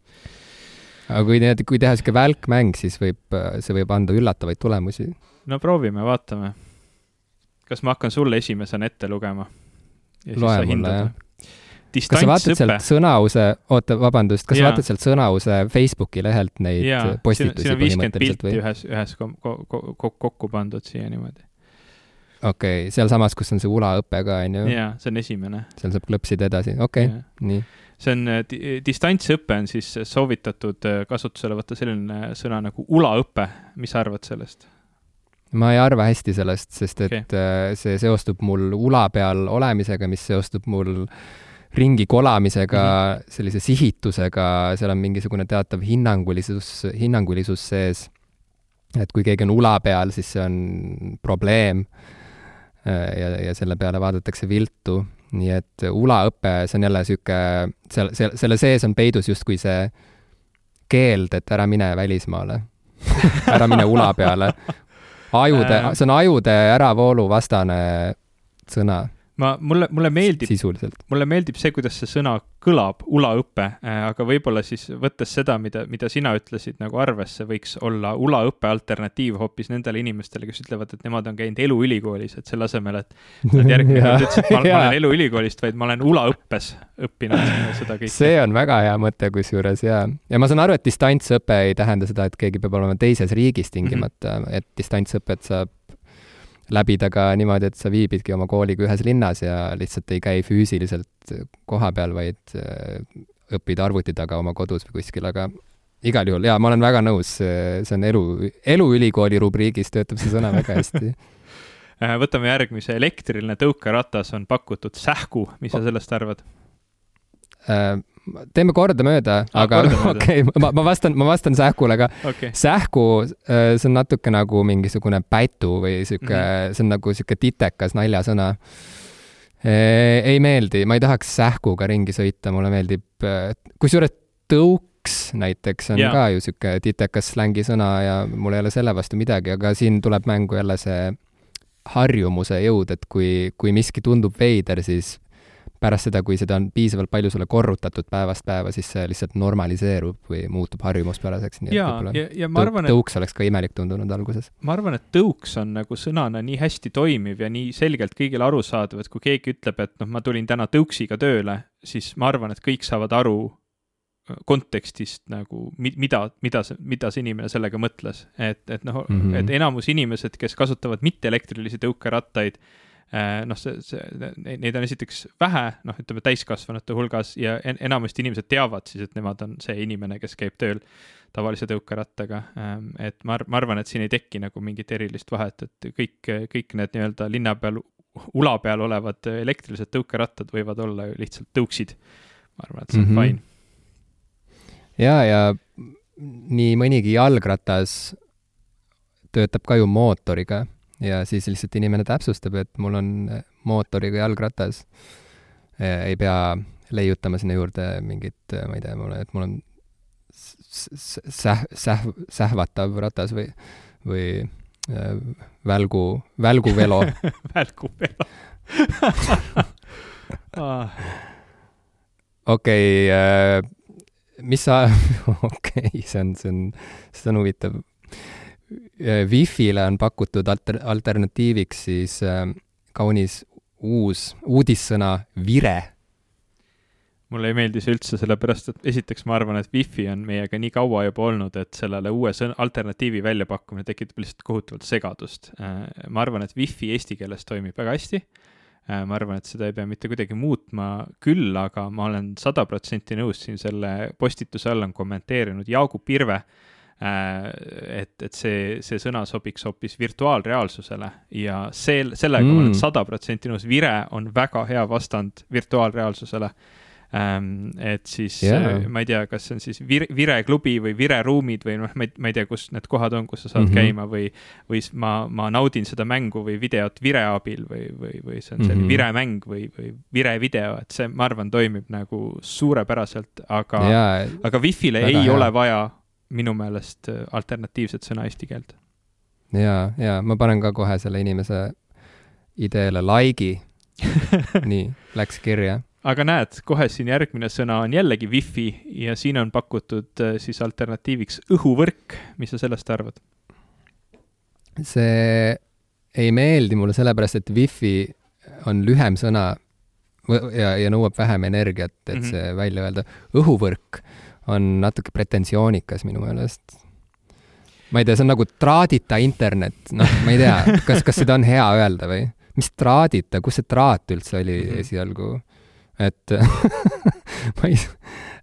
aga kui need, kui teha niisugune välkmäng, siis võib, see võib anda üllatavaid tulemusi. no proovime, vaatame. kas ma hakkan sulle esimesena ette lugema? loe mulle, jah. kas sa vaatad sealt Sõnause, oota, vabandust, kas sa vaatad sealt Sõnause Facebooki lehelt neid ja, postitusi põhimõtteliselt või? ühes, ühes ko ko ko kokku pandud siia niimoodi. okei okay,, sealsamas, kus on see ulaõpe ka, on ju? jaa, see on esimene. seal saab klõpsida edasi, okei okay,, nii see on, distantsõpe on siis soovitatud kasutusele võtta selline sõna nagu ulaõpe, mis sa arvad sellest? ma ei arva hästi sellest, sest et okay. see seostub mul ula peal olemisega, mis seostub mul ringi kolamisega mm, -hmm. sellise sihitusega, seal on mingisugune teatav hinnangulisus, hinnangulisus sees. et kui keegi on ula peal, siis see on probleem. ja, ja selle peale vaadatakse viltu, nii et ulaõpe, see on jälle niisugune, seal, seal, selle sees on peidus justkui see keeld, et ära mine välismaale. Ära mine ula peale. ajude, see on ajude äravoolu vastane sõna ma, mulle, mulle meeldib, mulle meeldib see, kuidas see sõna kõlab, ulaõpe, äh, aga võib-olla siis võttes seda, mida, mida sina ütlesid nagu arvesse, võiks olla ulaõppe alternatiiv hoopis nendele inimestele, kes ütlevad, et nemad on käinud eluülikoolis, et selle asemel, et nad järgmine kord ütlesid, et ma, ma olen eluülikoolist, vaid ma olen ulaõppes õppinud seda kõike. see on väga hea mõte kusjuures ja, ja ma saan aru, et distantsõpe ei tähenda seda, et keegi peab olema teises riigis tingimata mm, -hmm. et distantsõpet saab läbida ka niimoodi, et sa viibidki oma kooliga ühes linnas ja lihtsalt ei käi füüsiliselt kohapeal, vaid äh, õpid arvuti taga oma kodus või kuskil, aga igal juhul jaa, ma olen väga nõus, see on elu, eluülikooli rubriigis töötab see sõna väga hästi. Äh, võtame järgmise, elektriline tõukeratas on pakutud sähku, mis sa sellest arvad? Äh, teeme kordamööda ah,, aga okei okay,, ma, ma vastan, ma vastan Sähkule ka okay.. Sähku, äh, see on natuke nagu mingisugune pätu või sihuke mm, -hmm. see on nagu sihuke titekas naljasõna. Äh, ei meeldi, ma ei tahaks Sähkuga ringi sõita, mulle meeldib, kusjuures tõuks näiteks on yeah. ka ju sihuke titekas slängisõna ja mul ei ole selle vastu midagi, aga siin tuleb mängu jälle see harjumuse jõud, et kui, kui miski tundub veider, siis pärast seda, kui seda on piisavalt palju sulle korrutatud päevast päeva, siis see lihtsalt normaliseerub või muutub harjumuspäraseks, nii et võib-olla ja, ja ma arvan, et tõuks oleks ka imelik tundunud alguses. ma arvan, et tõuks on nagu sõnana nii hästi toimiv ja nii selgelt kõigile arusaadav, et kui keegi ütleb, et noh, ma tulin täna tõuksiga tööle, siis ma arvan, et kõik saavad aru äh, kontekstist nagu, mida, mida see, mida see inimene sellega mõtles. et, et noh mm, -hmm. et enamus inimesed, kes kasutavad mitteelektrilisi tõukerattaid, noh, see, see, neid on esiteks vähe, noh, ütleme täiskasvanute hulgas ja en, enamasti inimesed teavad siis, et nemad on see inimene, kes käib tööl tavalise tõukerattaga. Ähm, et ma, ma arvan, et siin ei teki nagu mingit erilist vahet, et kõik, kõik need nii-öelda linna peal, ula peal olevad elektrilised tõukerattad võivad olla ju lihtsalt tõuksid. ma arvan, et see on mm -hmm. fine. ja, ja nii mõnigi jalgratas töötab ka ju mootoriga ja siis lihtsalt inimene täpsustab, et mul on eh, mootoriga jalgratas. ei pea leiutama sinna juurde mingit, eh, ma ei tea, mul, et mul on säh-, säh-, sähvatav ratas või, või äh, välgu, välguvelo. Välguvelo. Okei, mis sa, okei see on, see on, see on huvitav Wi-Fi-le on pakutud alter-, alternatiiviks siis äh, kaunis uus uudissõna vire. mulle ei meeldi see üldse, sellepärast et esiteks ma arvan, et Wi-Fi on meiega nii kaua juba olnud, et sellele uue sõna, alternatiivi väljapakkumine tekitab lihtsalt kohutavalt segadust. Äh, ma arvan, et Wi-Fi eesti keeles toimib väga hästi. Äh, ma arvan, et seda ei pea mitte kuidagi muutma, küll aga ma olen sada protsenti nõus siin selle postituse all on kommenteerinud Jaagup Irve Äh, et, et see, see sõna sobiks hoopis virtuaalreaalsusele ja see, sellega mm. ma olen mm. sada protsenti nõus, vire on väga hea vastand virtuaalreaalsusele ähm,. et siis yeah. ma ei tea, kas see on siis vir, vireklubi või vireruumid või noh, ma ei, ma ei tea, kus need kohad on, kus sa saad mm -hmm. käima või, või ma, ma naudin seda mängu või videot vire abil või, või, või see on selline mm -hmm. viremäng või, või virevideo, et see, ma arvan, toimib nagu suurepäraselt, aga yeah., aga Wi-Fi-le ei hea. ole vaja minu meelest äh, alternatiivset sõna eesti keelt. ja, ja ma panen ka kohe selle inimese ideele like'i nii, läks kirja. aga näed, kohe siin järgmine sõna on jällegi wifi ja siin on pakutud äh, siis alternatiiviks õhuvõrk, mis sa sellest arvad? see ei meeldi mulle sellepärast, et wifi on lühem sõna ja, ja nõuab vähem energiat, et mm -hmm. see välja öelda. õhuvõrk on natuke pretensioonikas minu meelest. ma ei tea, see on nagu traadita internet, noh, ma ei tea, kas, kas seda on hea öelda või? mis traadita, kus see traat üldse oli mhm. esialgu? et ma ei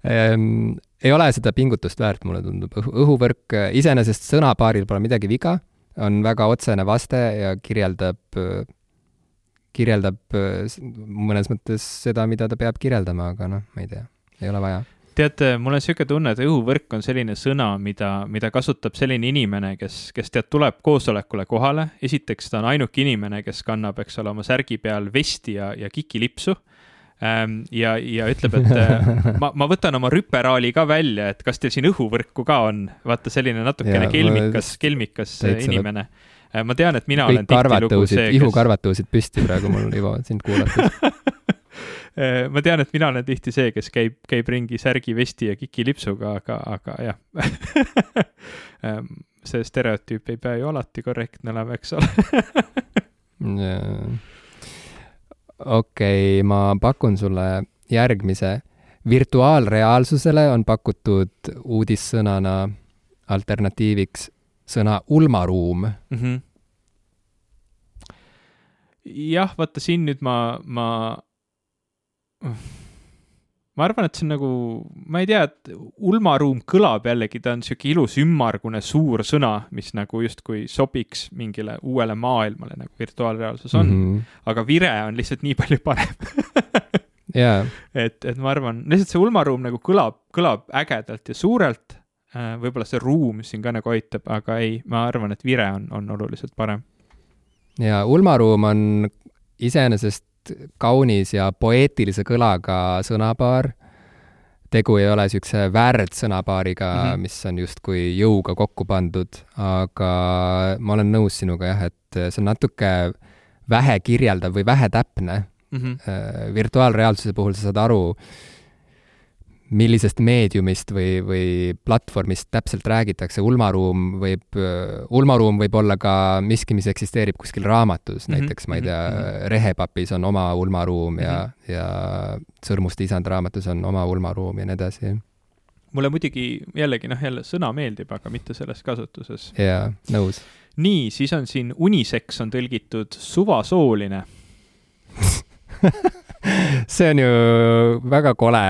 ähm,, ei ole seda pingutust väärt, mulle tundub. õhuvõrk, iseenesest sõnapaaril pole midagi viga, on väga otsene vaste ja kirjeldab, kirjeldab mõnes mõttes seda, mida ta peab kirjeldama, aga noh, ma ei tea, ei ole vaja tead, mul on niisugune tunne, et õhuvõrk on selline sõna, mida, mida kasutab selline inimene, kes, kes tead, tuleb koosolekule kohale. esiteks, ta on ainuke inimene, kes kannab, eks ole, oma särgi peal vesti ja, ja kikilipsu ähm, ja, ja ütleb, et äh, ma, ma võtan oma rüperaali ka välja, et kas teil siin õhuvõrku ka on. vaata, selline natukene ja, kelmikas, kelmikas inimene. Äh, ma tean, et mina olen tihtilugu see, kes. ihukarvad tõusid püsti praegu mul, Ivo, sind kuulates Äh, ma tean, et mina olen tihti see, kes käib, käib ringi särgi, vesti ja kikilipsuga, aga, aga jah ähm, see stereotüüp ei pea ju alati korrektne olema, eks ole okei okay,, ma pakun sulle järgmise. virtuaalreaalsusele on pakutud uudissõnana alternatiiviks sõna ulmaruum mm. -hmm. jah, vaata siin nüüd ma, ma ma arvan, et see on nagu, ma ei tea, et ulmaruum kõlab jällegi, ta on sihuke ilus ümmargune suur sõna, mis nagu justkui sobiks mingile uuele maailmale, nagu virtuaalreaalsus on mm. -hmm. aga vire on lihtsalt nii palju parem yeah.. et, et ma arvan, lihtsalt see ulmaruum nagu kõlab, kõlab ägedalt ja suurelt. Äh, võib-olla see ruum siin ka nagu aitab, aga ei, ma arvan, et vire on, on oluliselt parem. ja ulmaruum on iseenesest kaunis ja poeetilise kõlaga sõnapaar. tegu ei ole niisuguse väärdsõnapaariga mm, -hmm. mis on justkui jõuga kokku pandud, aga ma olen nõus sinuga jah, et see on natuke vähe kirjeldav või vähetäpne mm. -hmm. virtuaalreaalsuse puhul sa saad aru, millisest meediumist või, või platvormist täpselt räägitakse, ulmaruum võib, ulmaruum võib olla ka miski, mis eksisteerib kuskil raamatus mm, -hmm. näiteks ma ei tea mm, -hmm. Rehepapis on oma ulmaruum ja mm, -hmm. ja Sõrmuste isand raamatus on oma ulmaruum ja nii edasi. mulle muidugi jällegi noh, jälle sõna meeldib, aga mitte selles kasutuses. jaa, nõus. nii, siis on siin uniseks on tõlgitud suvasooline see on ju väga kole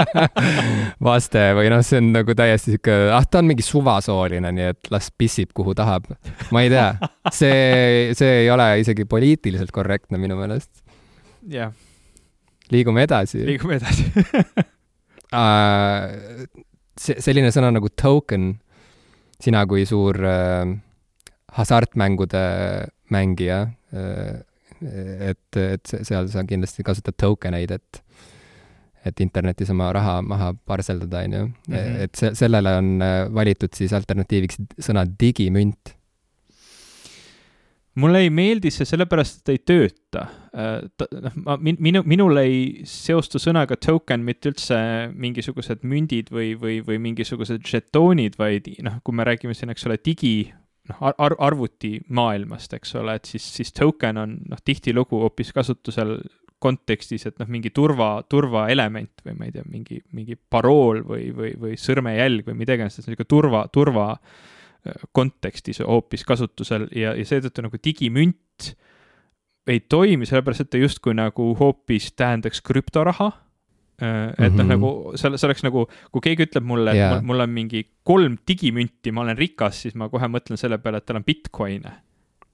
vaste või noh, see on nagu täiesti sihuke, ah, ta on mingi suvasooline, nii et las pissib, kuhu tahab. ma ei tea, see, see ei ole isegi poliitiliselt korrektne minu meelest. jah. liigume edasi. liigume edasi uh, see, selline sõna nagu token, sina kui suur uh, hasartmängude mängija uh, et, et seal sa kindlasti kasutad token eid, et et internetis oma raha maha parseldada, on ju. Mhm. et see, sellele on äh, valitud siis alternatiiviks sõna digimünt. mulle ei meeldi see sellepärast, et ei tööta. Äh, noh, ma, minu, minul ei seostu sõnaga token mitte üldse mingisugused mündid või, või, või mingisugused žetoonid, vaid noh, kui me räägime siin, eks ole, digi noh, ar-, arvutimaailmast, eks ole, et siis, siis token on noh, tihtilugu hoopis kasutusel kontekstis, et noh, mingi turva, turvaelement või ma ei tea, mingi, mingi parool või, või, või sõrmejälg või mida iganes, niisugune turva, turva äh, kontekstis hoopis kasutusel ja, ja seetõttu nagu digimünt ei toimi, sellepärast et ta justkui nagu hoopis tähendaks krüptoraha et noh mm -hmm., nagu see, see oleks nagu, kui keegi ütleb mulle, et yeah. mul, mul on mingi kolm digimünti, ma olen rikas, siis ma kohe mõtlen selle peale, et tal on Bitcoin'e.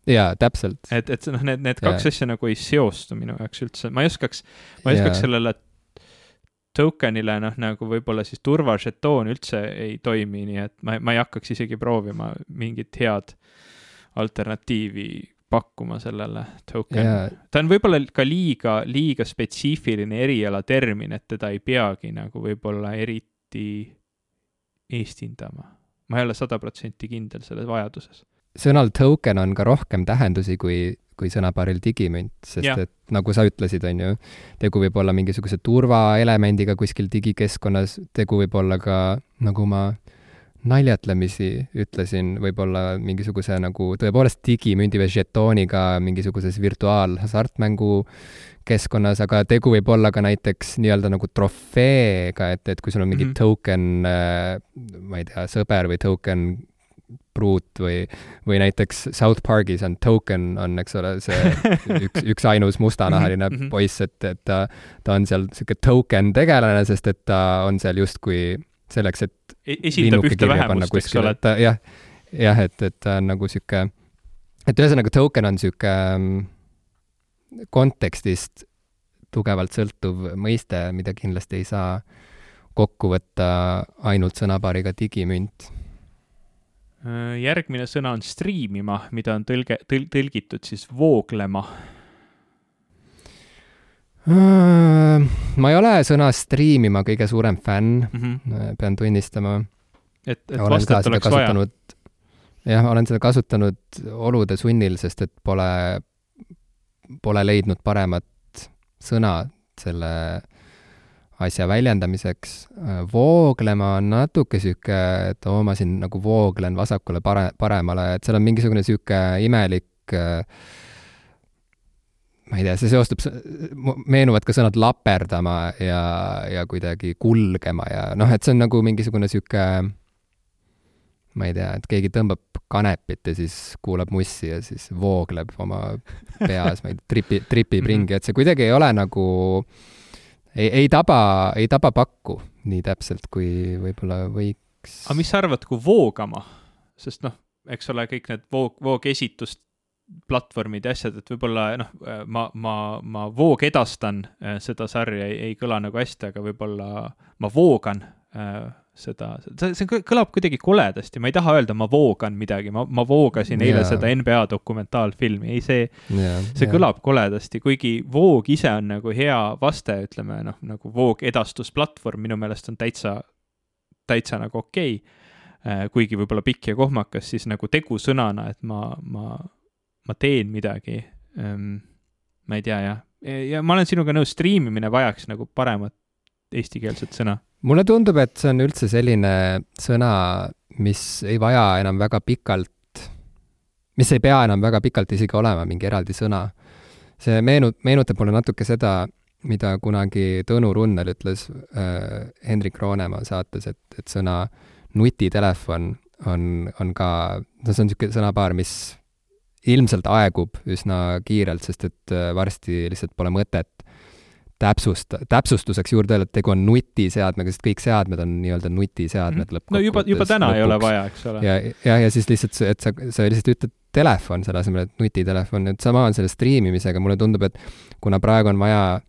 jaa, täpselt. et, et noh, need, need kaks yeah. asja nagu ei seostu minu jaoks üldse, ma ei oskaks, ma ei oskaks yeah. sellele token'ile noh, nagu võib-olla siis turvažetoon üldse ei toimi, nii et ma, ma ei hakkaks isegi proovima mingit head alternatiivi pakkuma sellele token yeah.. ta on võib-olla ka liiga, liiga spetsiifiline erialatermin, et teda ei peagi nagu võib-olla eriti eestindama. ma ei ole sada protsenti kindel selles vajaduses. sõnal token on ka rohkem tähendusi kui, kui sõnapaaril digimünt, sest yeah. et nagu sa ütlesid, on ju, tegu võib olla mingisuguse turvaelemendiga kuskil digikeskkonnas, tegu võib olla ka, nagu ma naljatlemisi ütlesin võib-olla mingisuguse nagu tõepoolest digimündi või žetooniga mingisuguses virtuaalhasartmängu keskkonnas, aga tegu võib olla ka näiteks nii-öelda nagu trofeega, et, et kui sul on mingi mm -hmm. token, äh, ma ei tea, sõber või token pruut või, või näiteks South Parkis on Token on, eks ole, see üks, üksainus mustanahaline mm -hmm. poiss, et, et ta, ta on seal niisugune token tegelane, sest et ta on seal justkui selleks, et e esindab ühte vähemust, eks ole. jah, jah, et, et ta on nagu niisugune, et ühesõnaga token on niisugune mm, kontekstist tugevalt sõltuv mõiste, mida kindlasti ei saa kokku võtta ainult sõnapaariga digimünt. järgmine sõna on striimima, mida on tõlge, tõl-, tõlgitud siis vooglema. Ma ei ole sõna striimima kõige suurem fänn mm, -hmm. pean tunnistama. et, et vastet oleks vaja? jah, olen seda kasutanud olude sunnil, sest et pole, pole leidnud paremat sõna selle asja väljendamiseks. vooglema on natuke sihuke, et oo, ma siin nagu vooglen vasakule pare-, paremale, et seal on mingisugune sihuke imelik ma ei tea, see seostub, meenuvad ka sõnad laperdama ja, ja kuidagi kulgema ja noh, et see on nagu mingisugune sihuke ma ei tea, et keegi tõmbab kanepit ja siis kuulab mussi ja siis voogleb oma peas, ma ei tea, tripi, tripib mhm. ringi, et see kuidagi ei ole nagu, ei, ei taba, ei taba pakku nii täpselt, kui võib-olla võiks. aga mis sa arvad, kui voogama, sest noh, eks ole, kõik need voog, voogesitust platvormid ja asjad, et võib-olla noh, ma, ma, ma voogedastan äh, seda sarja, ei, kõla nagu hästi, aga võib-olla ma voogan äh, seda, see, kõlab kuidagi koledasti, ma ei taha öelda, ma voogan midagi, ma, ma voogasin eile yeah. seda NBA dokumentaalfilmi, ei see yeah,, see yeah. kõlab koledasti, kuigi voog ise on nagu hea vaste, ütleme noh, nagu voogedastusplatvorm minu meelest on täitsa, täitsa nagu okei okay.. Äh, kuigi võib-olla pikk ja kohmakas, siis nagu tegusõnana, et ma, ma, ma teen midagi ähm,. ma ei tea jah, ja ma olen sinuga nõus, striimimine vajaks nagu paremat eestikeelset sõna mulle tundub, et see on üldse selline sõna, mis ei vaja enam väga pikalt, mis ei pea enam väga pikalt isegi olema mingi eraldi sõna. see meenut-, meenutab mulle natuke seda, mida kunagi Tõnu Runnel ütles äh, Hendrik Roonemaa saates, et, et sõna nutitelefon on, on ka, no see on niisugune sõnapaar, mis ilmselt aegub üsna kiirelt, sest et äh, varsti lihtsalt pole mõtet täpsust, täpsustuseks juurde öelda, et tegu on nutiseadmega, sest kõik seadmed on nii-öelda nutiseadmed mm -hmm. lõppkokkuvõttes. no juba, juba täna lõpuks. ei ole vaja, eks ole. ja, ja, ja siis lihtsalt see, et sa, sa lihtsalt ütled telefon selle asemel, et nutitelefon, et sama on selle striimimisega, mulle tundub, et kuna praegu on vaja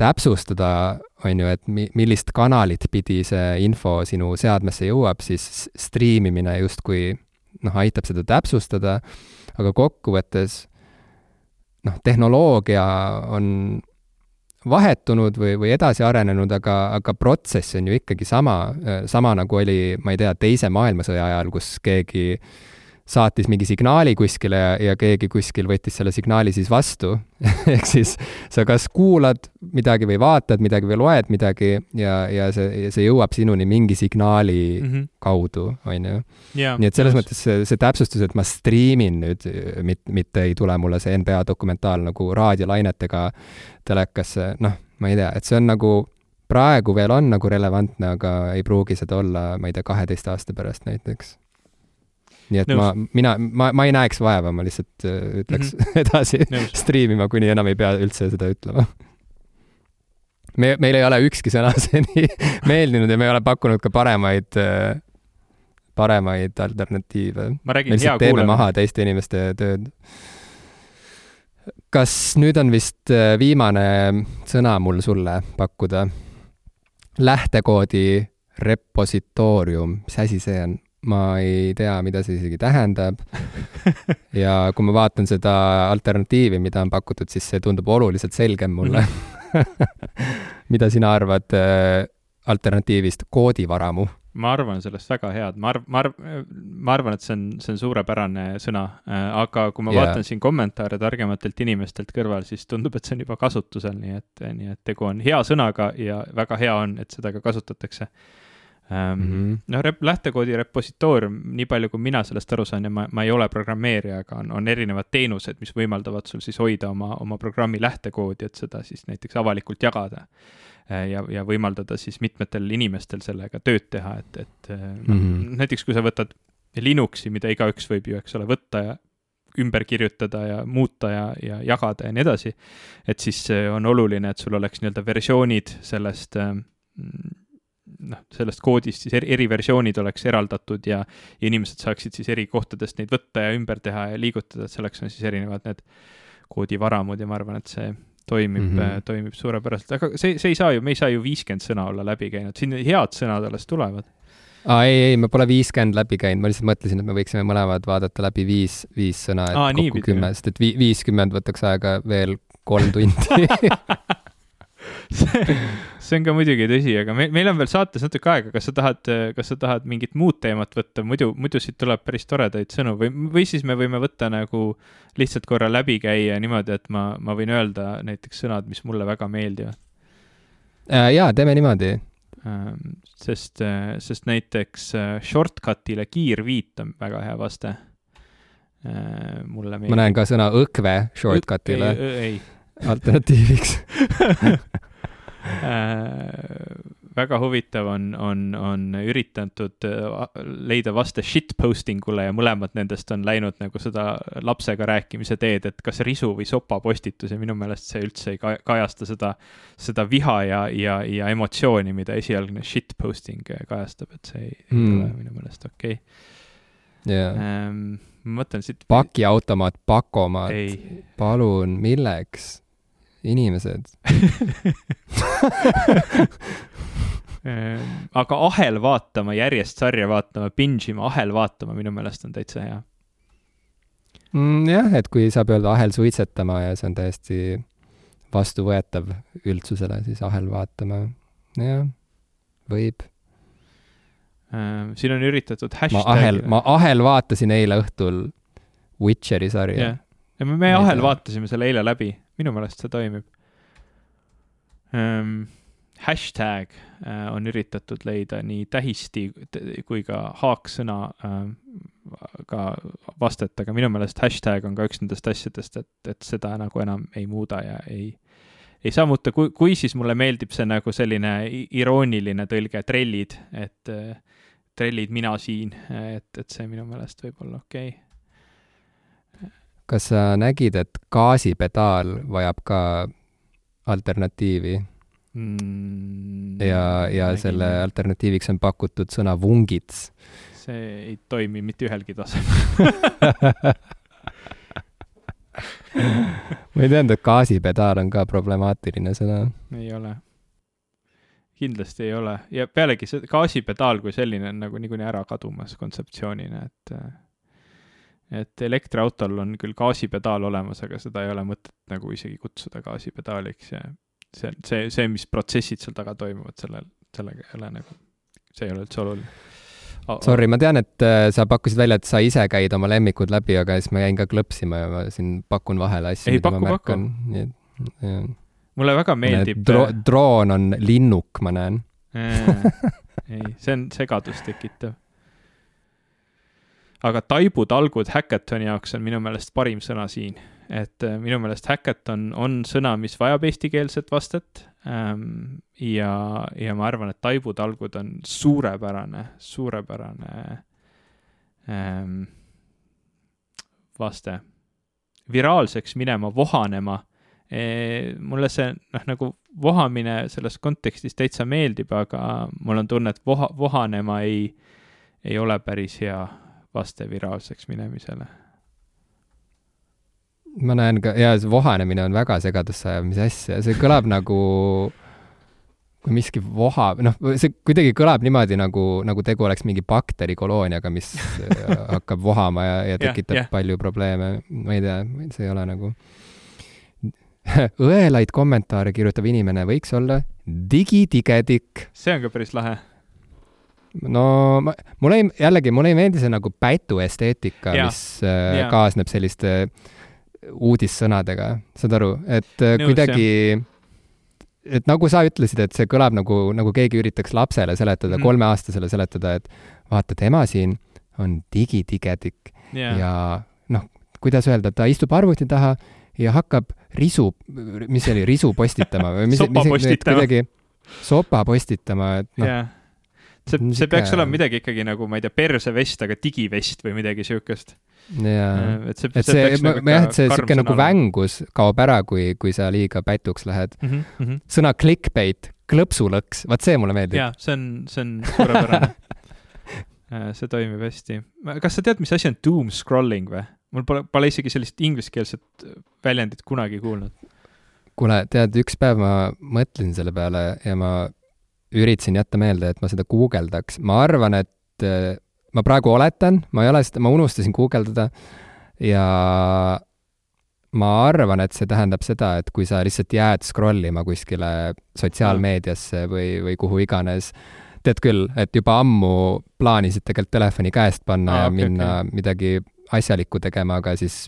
täpsustada, on ju, et mi-, millist kanalit pidi see info sinu seadmesse jõuab, siis striimimine justkui noh, aitab seda täpsustada, aga kokkuvõttes noh, tehnoloogia on vahetunud või, või edasi arenenud, aga, aga protsess on ju ikkagi sama, sama nagu oli, ma ei tea, Teise maailmasõja ajal, kus keegi saatis mingi signaali kuskile ja, ja keegi kuskil võttis selle signaali siis vastu ehk siis sa kas kuulad midagi või vaatad midagi või loed midagi ja, ja see, see jõuab sinuni mingi signaali mm -hmm. kaudu, on ju. nii et selles mõttes see, see täpsustus, et ma striimin nüüd, mitte, mitte ei tule mulle see NBA dokumentaal nagu raadiolainetega telekasse, noh, ma ei tea, et see on nagu praegu veel on nagu relevantne, aga ei pruugi seda olla, ma ei tea, kaheteist aasta pärast näiteks nii et Nõus. ma, mina, ma, ma ei näeks vaeva, ma lihtsalt äh, ütleks mm -hmm. edasi striimima, kuni enam ei pea üldse seda ütlema. me, meil ei ole ükski sõna seni meeldinud ja me ei ole pakkunud ka paremaid äh, paremaid alternatiive. me lihtsalt teeme kuulema. maha teiste inimeste tööd. kas nüüd on vist äh, viimane sõna mul sulle pakkuda? lähtekoodi repositoorium, mis asi see on? Ma ei tea, mida see isegi tähendab. ja kui ma vaatan seda alternatiivi, mida on pakutud, siis see tundub oluliselt selgem mulle mida sina arvad äh, alternatiivist koodivaramu? ma arvan sellest väga head, ma arv-, ma arv-, ma arvan, et see on, see on suurepärane sõna äh,, aga kui ma yeah. vaatan siin kommentaare targematelt inimestelt kõrval, siis tundub, et see on juba kasutusel, nii et, nii et tegu on hea sõnaga ja väga hea on, et seda ka kasutatakse mm -hmm. noh, rep-, lähtekoodi repositoorium, nii palju kui mina sellest aru saan ja ma, ma ei ole programmeerija, aga on, on erinevad teenused, mis võimaldavad sul siis hoida oma, oma programmi lähtekoodi, et seda siis näiteks avalikult jagada. Äh, ja, ja võimaldada siis mitmetel inimestel sellega tööd teha, et, et mm -hmm. näiteks kui sa võtad Linuxi, mida igaüks võib ju, eks ole, võtta ja ümber kirjutada ja muuta ja, ja jagada ja nii edasi. et siis on oluline, et sul oleks nii-öelda versioonid sellest noh, sellest koodist siis eri, eri versioonid oleks eraldatud ja, ja inimesed saaksid siis eri kohtadest neid võtta ja ümber teha ja liigutada, et selleks on siis erinevad need koodivaramud ja ma arvan, et see toimib mm, -hmm. toimib suurepäraselt, aga see, see ei saa ju, me ei saa ju viiskümmend sõna olla läbi käinud, siin head sõnad alles tulevad. Aa, ei, ei, me pole viiskümmend läbi käinud, ma lihtsalt mõtlesin, et me võiksime mõlemad vaadata läbi viis, viis sõna, et aa, kokku kümme, sest et vi-, viiskümmend võtaks aega veel kolm tundi see, see on ka muidugi tõsi, aga meil, meil on veel saates natuke aega, kas sa tahad, kas sa tahad mingit muud teemat võtta, muidu, muidu siit tuleb päris toredaid sõnu. Või, või siis me võime võtta nagu lihtsalt korra läbi käia niimoodi, et ma, ma võin öelda näiteks sõnad, mis mulle väga meeldivad. Äh,. jaa, teeme niimoodi. Ähm, sest, äh, sest näiteks äh, shortcut'ile kiirviit on väga hea vaste. Äh, mulle meeldib. ma näen ka sõna õkve shortcut'ile. Alternatiiviks väga huvitav on, on, on üritatud äh, leida vaste shitposting ule ja mõlemad nendest on läinud nagu seda lapsega rääkimise teed, et kas risu või sopapostitus ja minu meelest see üldse ei kajasta seda, seda viha ja, ja, ja emotsiooni, mida esialgne shitposting kajastab, et see ei, mm. ei hmm. ole minu meelest okei okay. yeah.. Ähm, ma mõtlen siit. pakiautomaat, pakomaat, palun, milleks? Inimesed Ehm, aga ahel vaatama, järjest sarja vaatama, binge ima, ahel vaatama minu meelest on täitsa hea mm,. jah, et kui saab öelda ahel suitsetama ja see on täiesti vastuvõetav üldsusele, siis ahel vaatama, jah, võib. Ehm, siin on üritatud hashtag'i. ma ahel, ma ahel vaatasin eile õhtul Witcheri sarja yeah.. ja me, me ahel vaatasime selle eile läbi, minu meelest see toimib um, hashtag äh, on üritatud leida nii tähisti kui ka haaksõna äh, ka vastet, aga minu meelest hashtag on ka üks nendest asjadest, et, et seda nagu enam ei muuda ja ei, ei saa muuta, kui, kui siis mulle meeldib see nagu selline irooniline tõlge, trellid, et äh, trellid mina siin, et, et see minu meelest võib olla okei okay. Kas sa nägid, et gaasipedaal vajab ka alternatiivi? mm,. ja, ja selle nägin. alternatiiviks on pakutud sõna vungits. see ei toimi mitte ühelgi tasemel ma ei teadnud, et gaasipedaal on ka problemaatiline sõna. ei ole. kindlasti ei ole ja pealegi see gaasipedaal kui selline on nagu niikuinii ära kadumas kontseptsioonina, et et elektriautol on küll gaasipedaal olemas, aga seda ei ole mõtet nagu isegi kutsuda gaasipedaaliks ja see, see, see, mis protsessid seal taga toimuvad, sellel, sellega ei ole nagu, see ei ole üldse oluline. Sorry, ma tean, et äh, sa pakkusid välja, et sa ise käid oma lemmikud läbi, aga siis ma jäin ka klõpsima ja ma siin pakun vahele asju, mida paku, ma märkan. nii et, jah. mulle väga meeldib dro. Äh, droon on linnuk, ma näen ei, see on segadust tekitav. Aga taibutalgud Hackathoni jaoks on minu meelest parim sõna siin et äh, minu meelest hackathon on sõna, mis vajab eestikeelset vastet ähm,. ja, ja ma arvan, et taibutalgud on suurepärane, suurepärane ähm, vaste. viraalseks minema, vohanema e,. mulle see, noh, nagu vohamine selles kontekstis täitsa meeldib, aga mul on tunne, et voha, vohanema ei, ei ole päris hea vaste viraalseks minemisele ma näen ka, jaa, see vohanemine on väga segadusse ajav, mis asja, see kõlab nagu kui miski vohab, noh, see kuidagi kõlab niimoodi, nagu, nagu tegu oleks mingi bakterikolooniaga, mis hakkab vohama ja, ja tekitab yeah, yeah. palju probleeme. ma ei tea, see ei ole nagu õelaid kommentaare kirjutav inimene võiks olla digitigedik. see on ka päris lahe. No ma, mulle ei, jällegi, mulle ei meeldi see nagu pätu esteetika, mis äh, kaasneb selliste uudissõnadega, saad aru, et äh, Nõus, kuidagi, et nagu sa ütlesid, et see kõlab nagu, nagu keegi üritaks lapsele seletada mm., kolmeaastasele seletada, et vaata, tema siin on digitigedik yeah. ja noh, kuidas öelda, ta istub arvuti taha ja hakkab risu, mis see oli, risu postitama või mis, mis kuidagi sopa postitama, et noh yeah see, see peaks olema midagi ikkagi nagu, ma ei tea, persevest, aga digivest või midagi siukest. jaa, et see, see, ma, nagu jah, et see sihuke nagu vängus kaob ära, kui, kui sa liiga pätuks lähed mm. -hmm. sõna clickbait, klõpsulõks, vaat see mulle meeldib. jaa, see on, see on suurepärane äh, see toimib hästi. kas sa tead, mis asi on doom scrolling või? mul pole, pole isegi sellist ingliskeelset väljendit kunagi kuulnud. kuule, tead, üks päev ma mõtlesin selle peale ja ma üritasin jätta meelde, et ma seda guugeldaks. ma arvan, et äh, ma praegu oletan, ma ei ole seda, ma unustasin guugeldada ja ma arvan, et see tähendab seda, et kui sa lihtsalt jääd scroll ima kuskile sotsiaalmeediasse või, või kuhu iganes, tead küll, et juba ammu plaanisid tegelikult telefoni käest panna ah, ja okay, minna okay. midagi asjalikku tegema, aga siis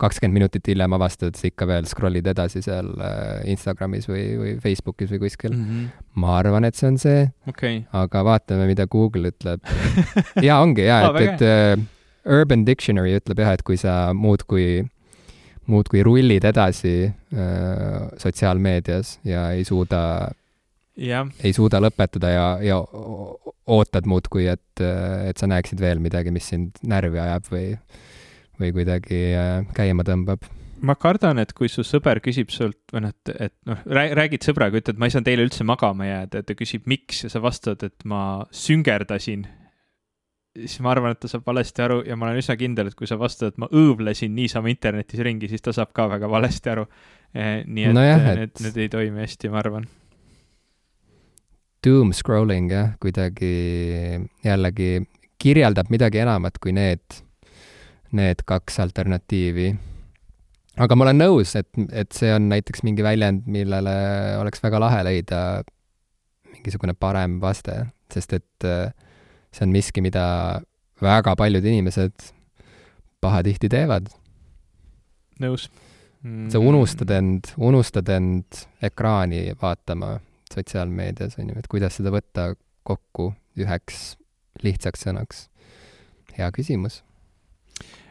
kakskümmend minutit hiljem avastad, sa ikka veel scroll'id edasi seal äh, Instagramis või, või Facebookis või kuskil mm. -hmm. ma arvan, et see on see okay., aga vaatame, mida Google ütleb jaa, ongi jaa, et, et uh, Urban Dictionary ütleb jah, et kui sa muudkui, muudkui rullid edasi uh, sotsiaalmeedias ja ei suuda yeah. ei suuda lõpetada ja, ja ootad muudkui, et, et sa näeksid veel midagi, mis sind närvi ajab või või kuidagi äh, käima tõmbab ma kardan, et kui su sõber küsib sult või noh, et, et noh, räägid sõbraga, ütled, ma ei saanud eile üldse magama jääda ja ta küsib, miks ja sa vastad, et ma süngerdasin. siis ma arvan, et ta saab valesti aru ja ma olen üsna kindel, et kui sa vastad, et ma õõvlesin niisama internetis ringi, siis ta saab ka väga valesti aru. Eh, nii et no jah, et... need, need ei toimi hästi, ma arvan. Doom scrolling jah, kuidagi jällegi kirjeldab midagi enamat kui need need kaks alternatiivi. aga ma olen nõus, et, et see on näiteks mingi väljend, millele oleks väga lahe leida mingisugune parem vaste, sest et äh, see on miski, mida väga paljud inimesed pahatihti teevad. nõus mm.. sa unustad end, unustad end ekraani vaatama sotsiaalmeedias, on ju, et kuidas seda võtta kokku üheks lihtsaks sõnaks? hea küsimus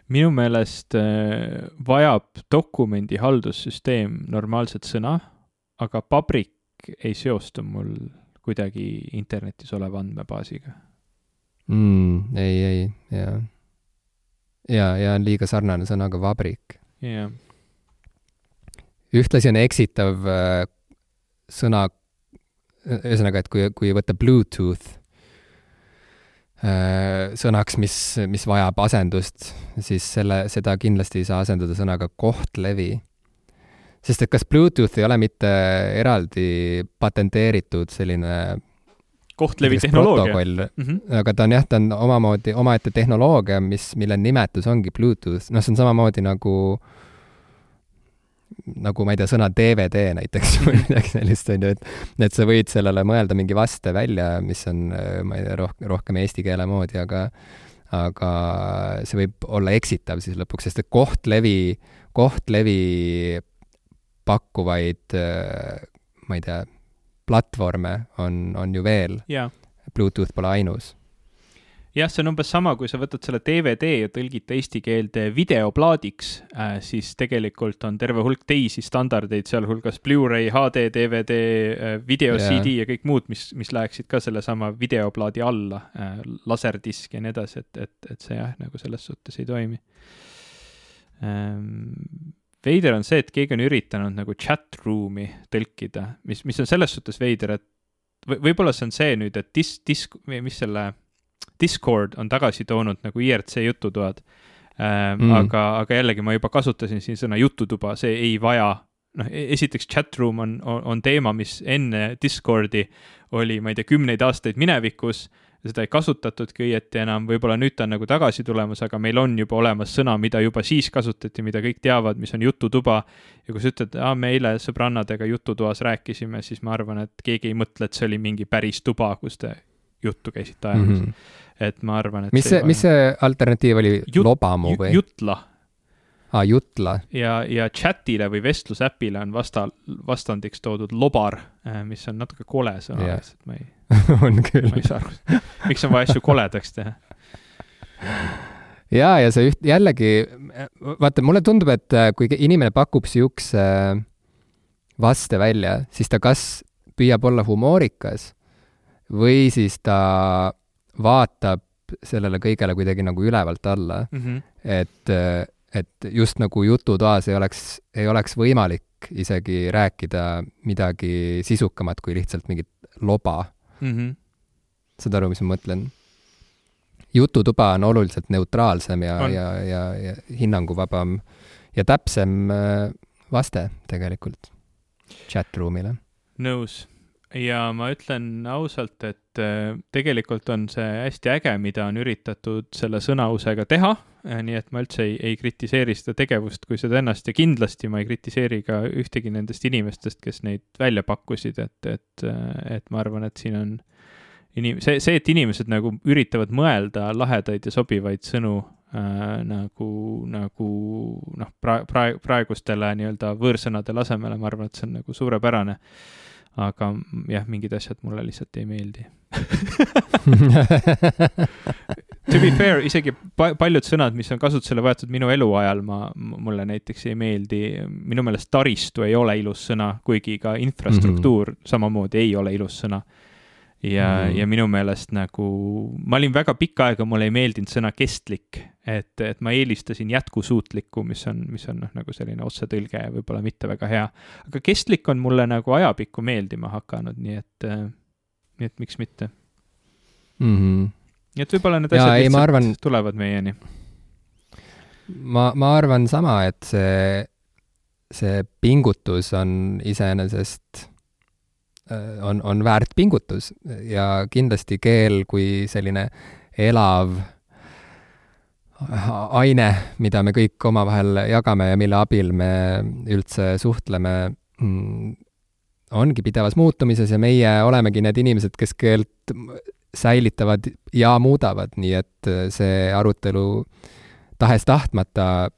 minu meelest äh, vajab dokumendi haldussüsteem normaalset sõna, aga pabrik ei seostu mul kuidagi internetis oleva andmebaasiga mm,. ei, ei, jaa. jaa, ja on liiga sarnane sõnaga vabrik. jah yeah.. ühtlasi on eksitav äh, sõna, ühesõnaga, et kui, kui võtta Bluetooth sõnaks, mis, mis vajab asendust, siis selle, seda kindlasti ei saa asendada sõnaga kohtlevi. sest et kas Bluetooth ei ole mitte eraldi patenteeritud selline kohtlevi tehnoloogia. Mm -hmm. aga ta on jah, ta on omamoodi, omaette tehnoloogia, mis, mille nimetus ongi Bluetooth, noh, see on samamoodi nagu äh, nagu ma ei tea, sõna DVD näiteks või midagi sellist, on ju, et et sa võid sellele mõelda mingi vaste välja, mis on, ma ei tea, roh-, rohkem eesti keele moodi, aga aga see võib olla eksitav siis lõpuks, sest et kohtlevi, kohtlevi pakkuvaid, ma ei tea, platvorme on, on ju veel. Bluetooth pole ainus jah, see on umbes sama, kui sa võtad selle DVD ja tõlgid eesti keelde videoplaadiks äh,, siis tegelikult on terve hulk teisi standardeid, sealhulgas Blu-ray, HD, DVD äh,, video yeah. CD ja kõik muud, mis, mis läheksid ka sellesama videoplaadi alla äh,, laserdisk ja nii edasi, et, et, et see jah, nagu selles suhtes ei toimi ähm, veider on see, et keegi on üritanud nagu chat room'i tõlkida, mis, mis on selles suhtes veider, et või võib-olla see on see nüüd, et dis-, dis-, mis selle Discord on tagasi toonud nagu IRC jututoad ähm, mm.. aga, aga jällegi ma juba kasutasin siin sõna jututuba, see ei vaja, noh, e-, esiteks chatroom on, on, on teema, mis enne Discordi oli, ma ei tea, kümneid aastaid minevikus. Seda ei kasutatudki õieti enam, võib-olla nüüd ta on nagu tagasi tulemas, aga meil on juba olemas sõna, mida juba siis kasutati, mida kõik teavad, mis on jututuba. ja kui sa ütled, aa, me eile sõbrannadega jututoas rääkisime, siis ma arvan, et keegi ei mõtle, et see oli mingi päris tuba, kus te juttu käisite ajamas mm. -hmm et ma arvan, et mis see, mis see alternatiiv oli Jut,, Lobamu või? Jutla. aa, Jutla. ja, ja chat'ile või vestlusäpile on vasta, vastandiks toodud Lobar, äh, mis on natuke kole sõna yeah., lihtsalt ma ei on küll. ma ei saa aru, miks on vaja asju koledaks teha ja, ja see üht, jällegi, vaata, mulle tundub, et äh, kui inimene pakub siukse vaste välja, siis ta kas püüab olla humoorikas või siis ta vaatab sellele kõigele kuidagi nagu ülevalt alla mm. -hmm. et, et just nagu jututoas ei oleks, ei oleks võimalik isegi rääkida midagi sisukamat kui lihtsalt mingit loba mm. -hmm. saad aru, mis ma mõtlen? jututuba on oluliselt neutraalsem ja, ja, ja, ja hinnanguvabam ja täpsem äh, vaste tegelikult chat-room'ile. nõus ja ma ütlen ausalt, et äh, tegelikult on see hästi äge, mida on üritatud selle sõnausega teha, äh, nii et ma üldse ei, ei kritiseeri seda tegevust kui seda ennast ja kindlasti ma ei kritiseeri ka ühtegi nendest inimestest, kes neid välja pakkusid, et, et, äh, et ma arvan, et siin on inim-, see, see, et inimesed nagu üritavad mõelda lahedaid ja sobivaid sõnu äh, nagu, nagu noh, pra-, pra-, praegustele nii-öelda võõrsõnade asemele, ma arvan, et see on nagu suurepärane aga jah, mingid asjad mulle lihtsalt ei meeldi To be fair, isegi pa paljud sõnad, mis on kasutusele võetud minu eluajal, ma, mulle näiteks ei meeldi. minu meelest taristu ei ole ilus sõna, kuigi ka infrastruktuur mm -hmm. samamoodi ei ole ilus sõna ja mm., ja minu meelest nagu, ma olin väga pikka aega, mulle ei meeldinud sõna kestlik, et, et ma eelistasin jätkusuutlikku, mis on, mis on noh, nagu selline otsetõlge ja võib-olla mitte väga hea. aga kestlik on mulle nagu ajapikku meeldima hakanud, nii et, nii et miks mitte mm. -hmm. nii et võib-olla need asjad ja, lihtsalt arvan, tulevad meieni. ma, ma arvan sama, et see, see pingutus on iseenesest Äh, on, on väärt pingutus. Ja kindlasti keel kui selline elav aine, mida me kõik omavahel jagame ja mille abil me üldse suhtleme, mm, ongi pidevas muutumises ja meie olemegi need inimesed, kes keelt säilitavad ja muudavad, nii et see arutelu tahes-tahtmata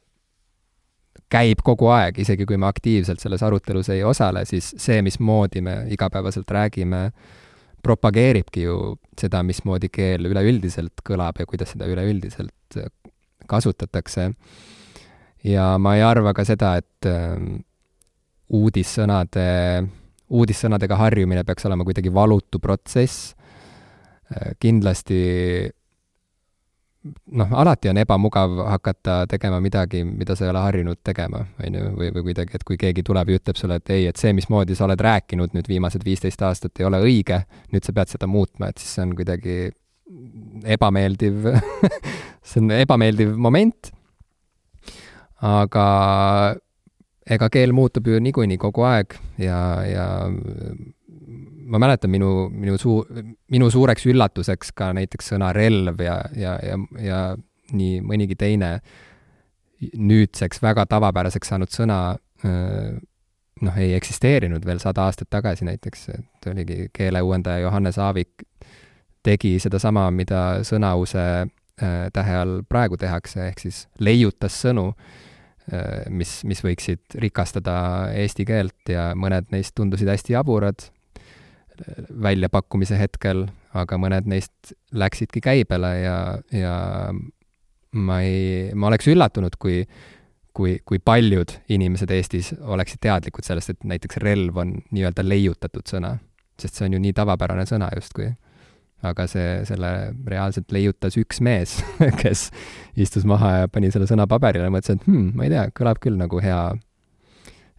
käib kogu aeg, isegi kui me aktiivselt selles arutelus ei osale, siis see, mismoodi me igapäevaselt räägime, propageeribki ju seda, mismoodi keel üleüldiselt kõlab ja kuidas seda üleüldiselt kasutatakse. ja ma ei arva ka seda, et ähm, uudissõnade, uudissõnadega harjumine peaks olema kuidagi valutu protsess. Äh, kindlasti noh, alati on ebamugav hakata tegema midagi, mida sa ei ole harjunud tegema, on ju, või, või kuidagi, et kui keegi tuleb ja ütleb sulle, et ei, et see, mismoodi sa oled rääkinud nüüd viimased viisteist aastat, ei ole õige, nüüd sa pead seda muutma, et siis see on kuidagi ebameeldiv see on ebameeldiv moment, aga ega keel muutub ju niikuinii kogu aeg ja, ja ma mäletan minu, minu suu-, minu suureks üllatuseks ka näiteks sõna relv ja, ja, ja, ja nii mõnigi teine nüüdseks väga tavapäraseks saanud sõna noh, ei eksisteerinud veel sada aastat tagasi näiteks, et oligi keeleuuendaja Johannes Aavik tegi sedasama, mida sõnause tähe all praegu tehakse, ehk siis leiutas sõnu, mis, mis võiksid rikastada eesti keelt ja mõned neist tundusid hästi jaburad, väljapakkumise hetkel, aga mõned neist läksidki käibele ja, ja ma ei, ma oleks üllatunud, kui, kui, kui paljud inimesed Eestis oleksid teadlikud sellest, et näiteks relv on nii-öelda leiutatud sõna. sest see on ju nii tavapärane sõna justkui. aga see, selle reaalselt leiutas üks mees, kes istus maha ja pani selle sõna paberile ja mõtles, et hmm, ma ei tea, kõlab küll nagu hea,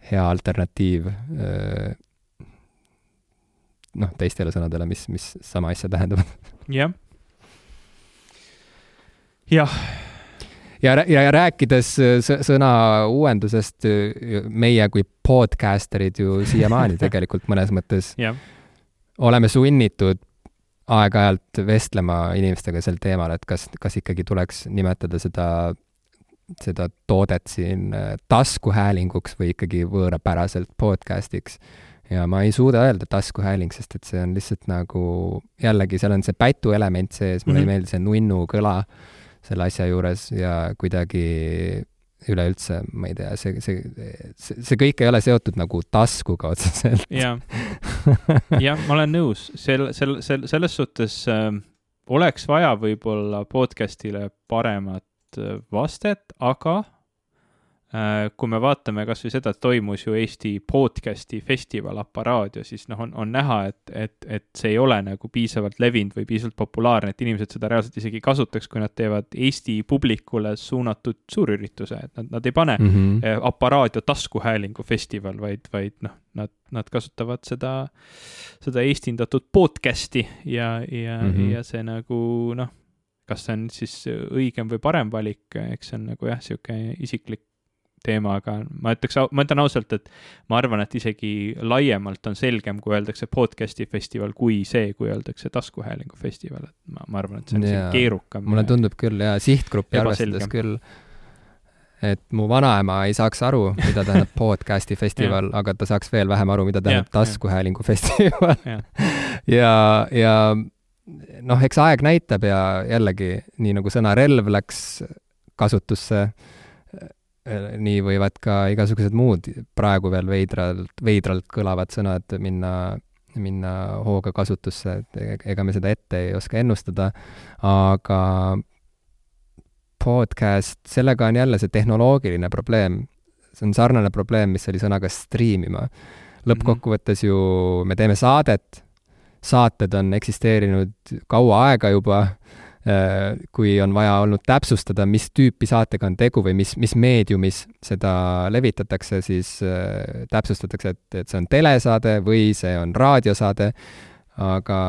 hea alternatiiv öö, noh, teistele sõnadele, mis, mis sama asja tähendavad. jah. jah. ja, ja, ja rääkides sõna uuendusest, meie kui podcasterid ju siiamaani tegelikult mõnes mõttes ja. oleme sunnitud aeg-ajalt vestlema inimestega sel teemal, et kas, kas ikkagi tuleks nimetada seda seda toodet siin taskuhäälinguks või ikkagi võõrapäraselt podcast'iks ja ma ei suuda öelda taskuhääling, sest et see on lihtsalt nagu jällegi, seal on see pätu element sees, mulle mm -hmm. ei mhm. meeldi see nunnu kõla selle asja juures ja kuidagi üleüldse, ma ei tea, see, see, see, see kõik ei ole seotud nagu taskuga otseselt. jah, jah, ma olen nõus, sel, sel, sel, selles suhtes äh, oleks vaja võib-olla podcast'ile paremat äh, vastet, aga kui me vaatame kasvõi seda, et toimus ju Eesti podcast'i festival Aparaadio, siis noh, on, on näha, et, et, et see ei ole nagu piisavalt levinud või piisavalt populaarne, et inimesed seda reaalselt isegi ei kasutaks, kui nad teevad Eesti publikule suunatud suurürituse, et nad, nad ei pane mm -hmm. Aparaadio taskuhäälingu festival, vaid, vaid noh, nad, nad kasutavad seda, seda eestindatud podcast'i ja, ja mm, -hmm. ja see nagu noh, kas see on siis õigem või parem valik, eks see on nagu jah, niisugune isiklik teema, aga ma ütleks, ma ütlen ausalt, et ma arvan, et isegi laiemalt on selgem, kui öeldakse podcast'i festival, kui see, kui öeldakse taskuhäälingu festival, et ma, ma arvan, et see on yeah. keerukam. mulle tundub küll jaa, sihtgruppi arvestades küll, et mu vanaema ei saaks aru, mida tähendab podcast'i festival aga ta saaks veel vähem aru, mida tähendab taskuhäälingu festival. Ja, ja noh, eks aeg näitab ja jällegi, nii nagu sõna relv läks kasutusse nii võivad ka igasugused muud praegu veel veidralt, veidralt kõlavad sõnad minna, minna hooga kasutusse, et e-, ega me seda ette ei oska ennustada, aga podcast, sellega on jälle see tehnoloogiline probleem. see on sarnane probleem, mis oli sõnaga striimima. lõppkokkuvõttes ju me teeme saadet, saated on eksisteerinud kaua aega juba Äh, kui on vaja olnud täpsustada, mis tüüpi saatega on tegu või mis, mis meediumis seda levitatakse, siis äh, täpsustatakse, et, et see on telesaade või see on raadiosaade, aga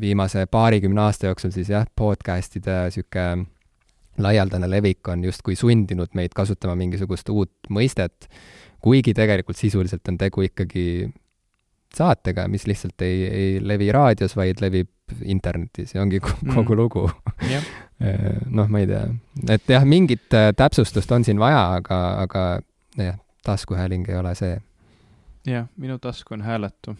viimase paarikümne aasta jooksul siis jah, podcast'ide niisugune laialdane levik on justkui sundinud meid kasutama mingisugust uut mõistet, kuigi tegelikult sisuliselt on tegu ikkagi saatega, mis lihtsalt ei, ei levi raadios, vaid levib internetis ja ongi mm. kogu mm. lugu yeah. noh, ma ei tea, et jah, mingit äh, täpsustust on siin vaja, aga, aga jah, taskuhääling ei ole see. jah, minu tasku on hääletu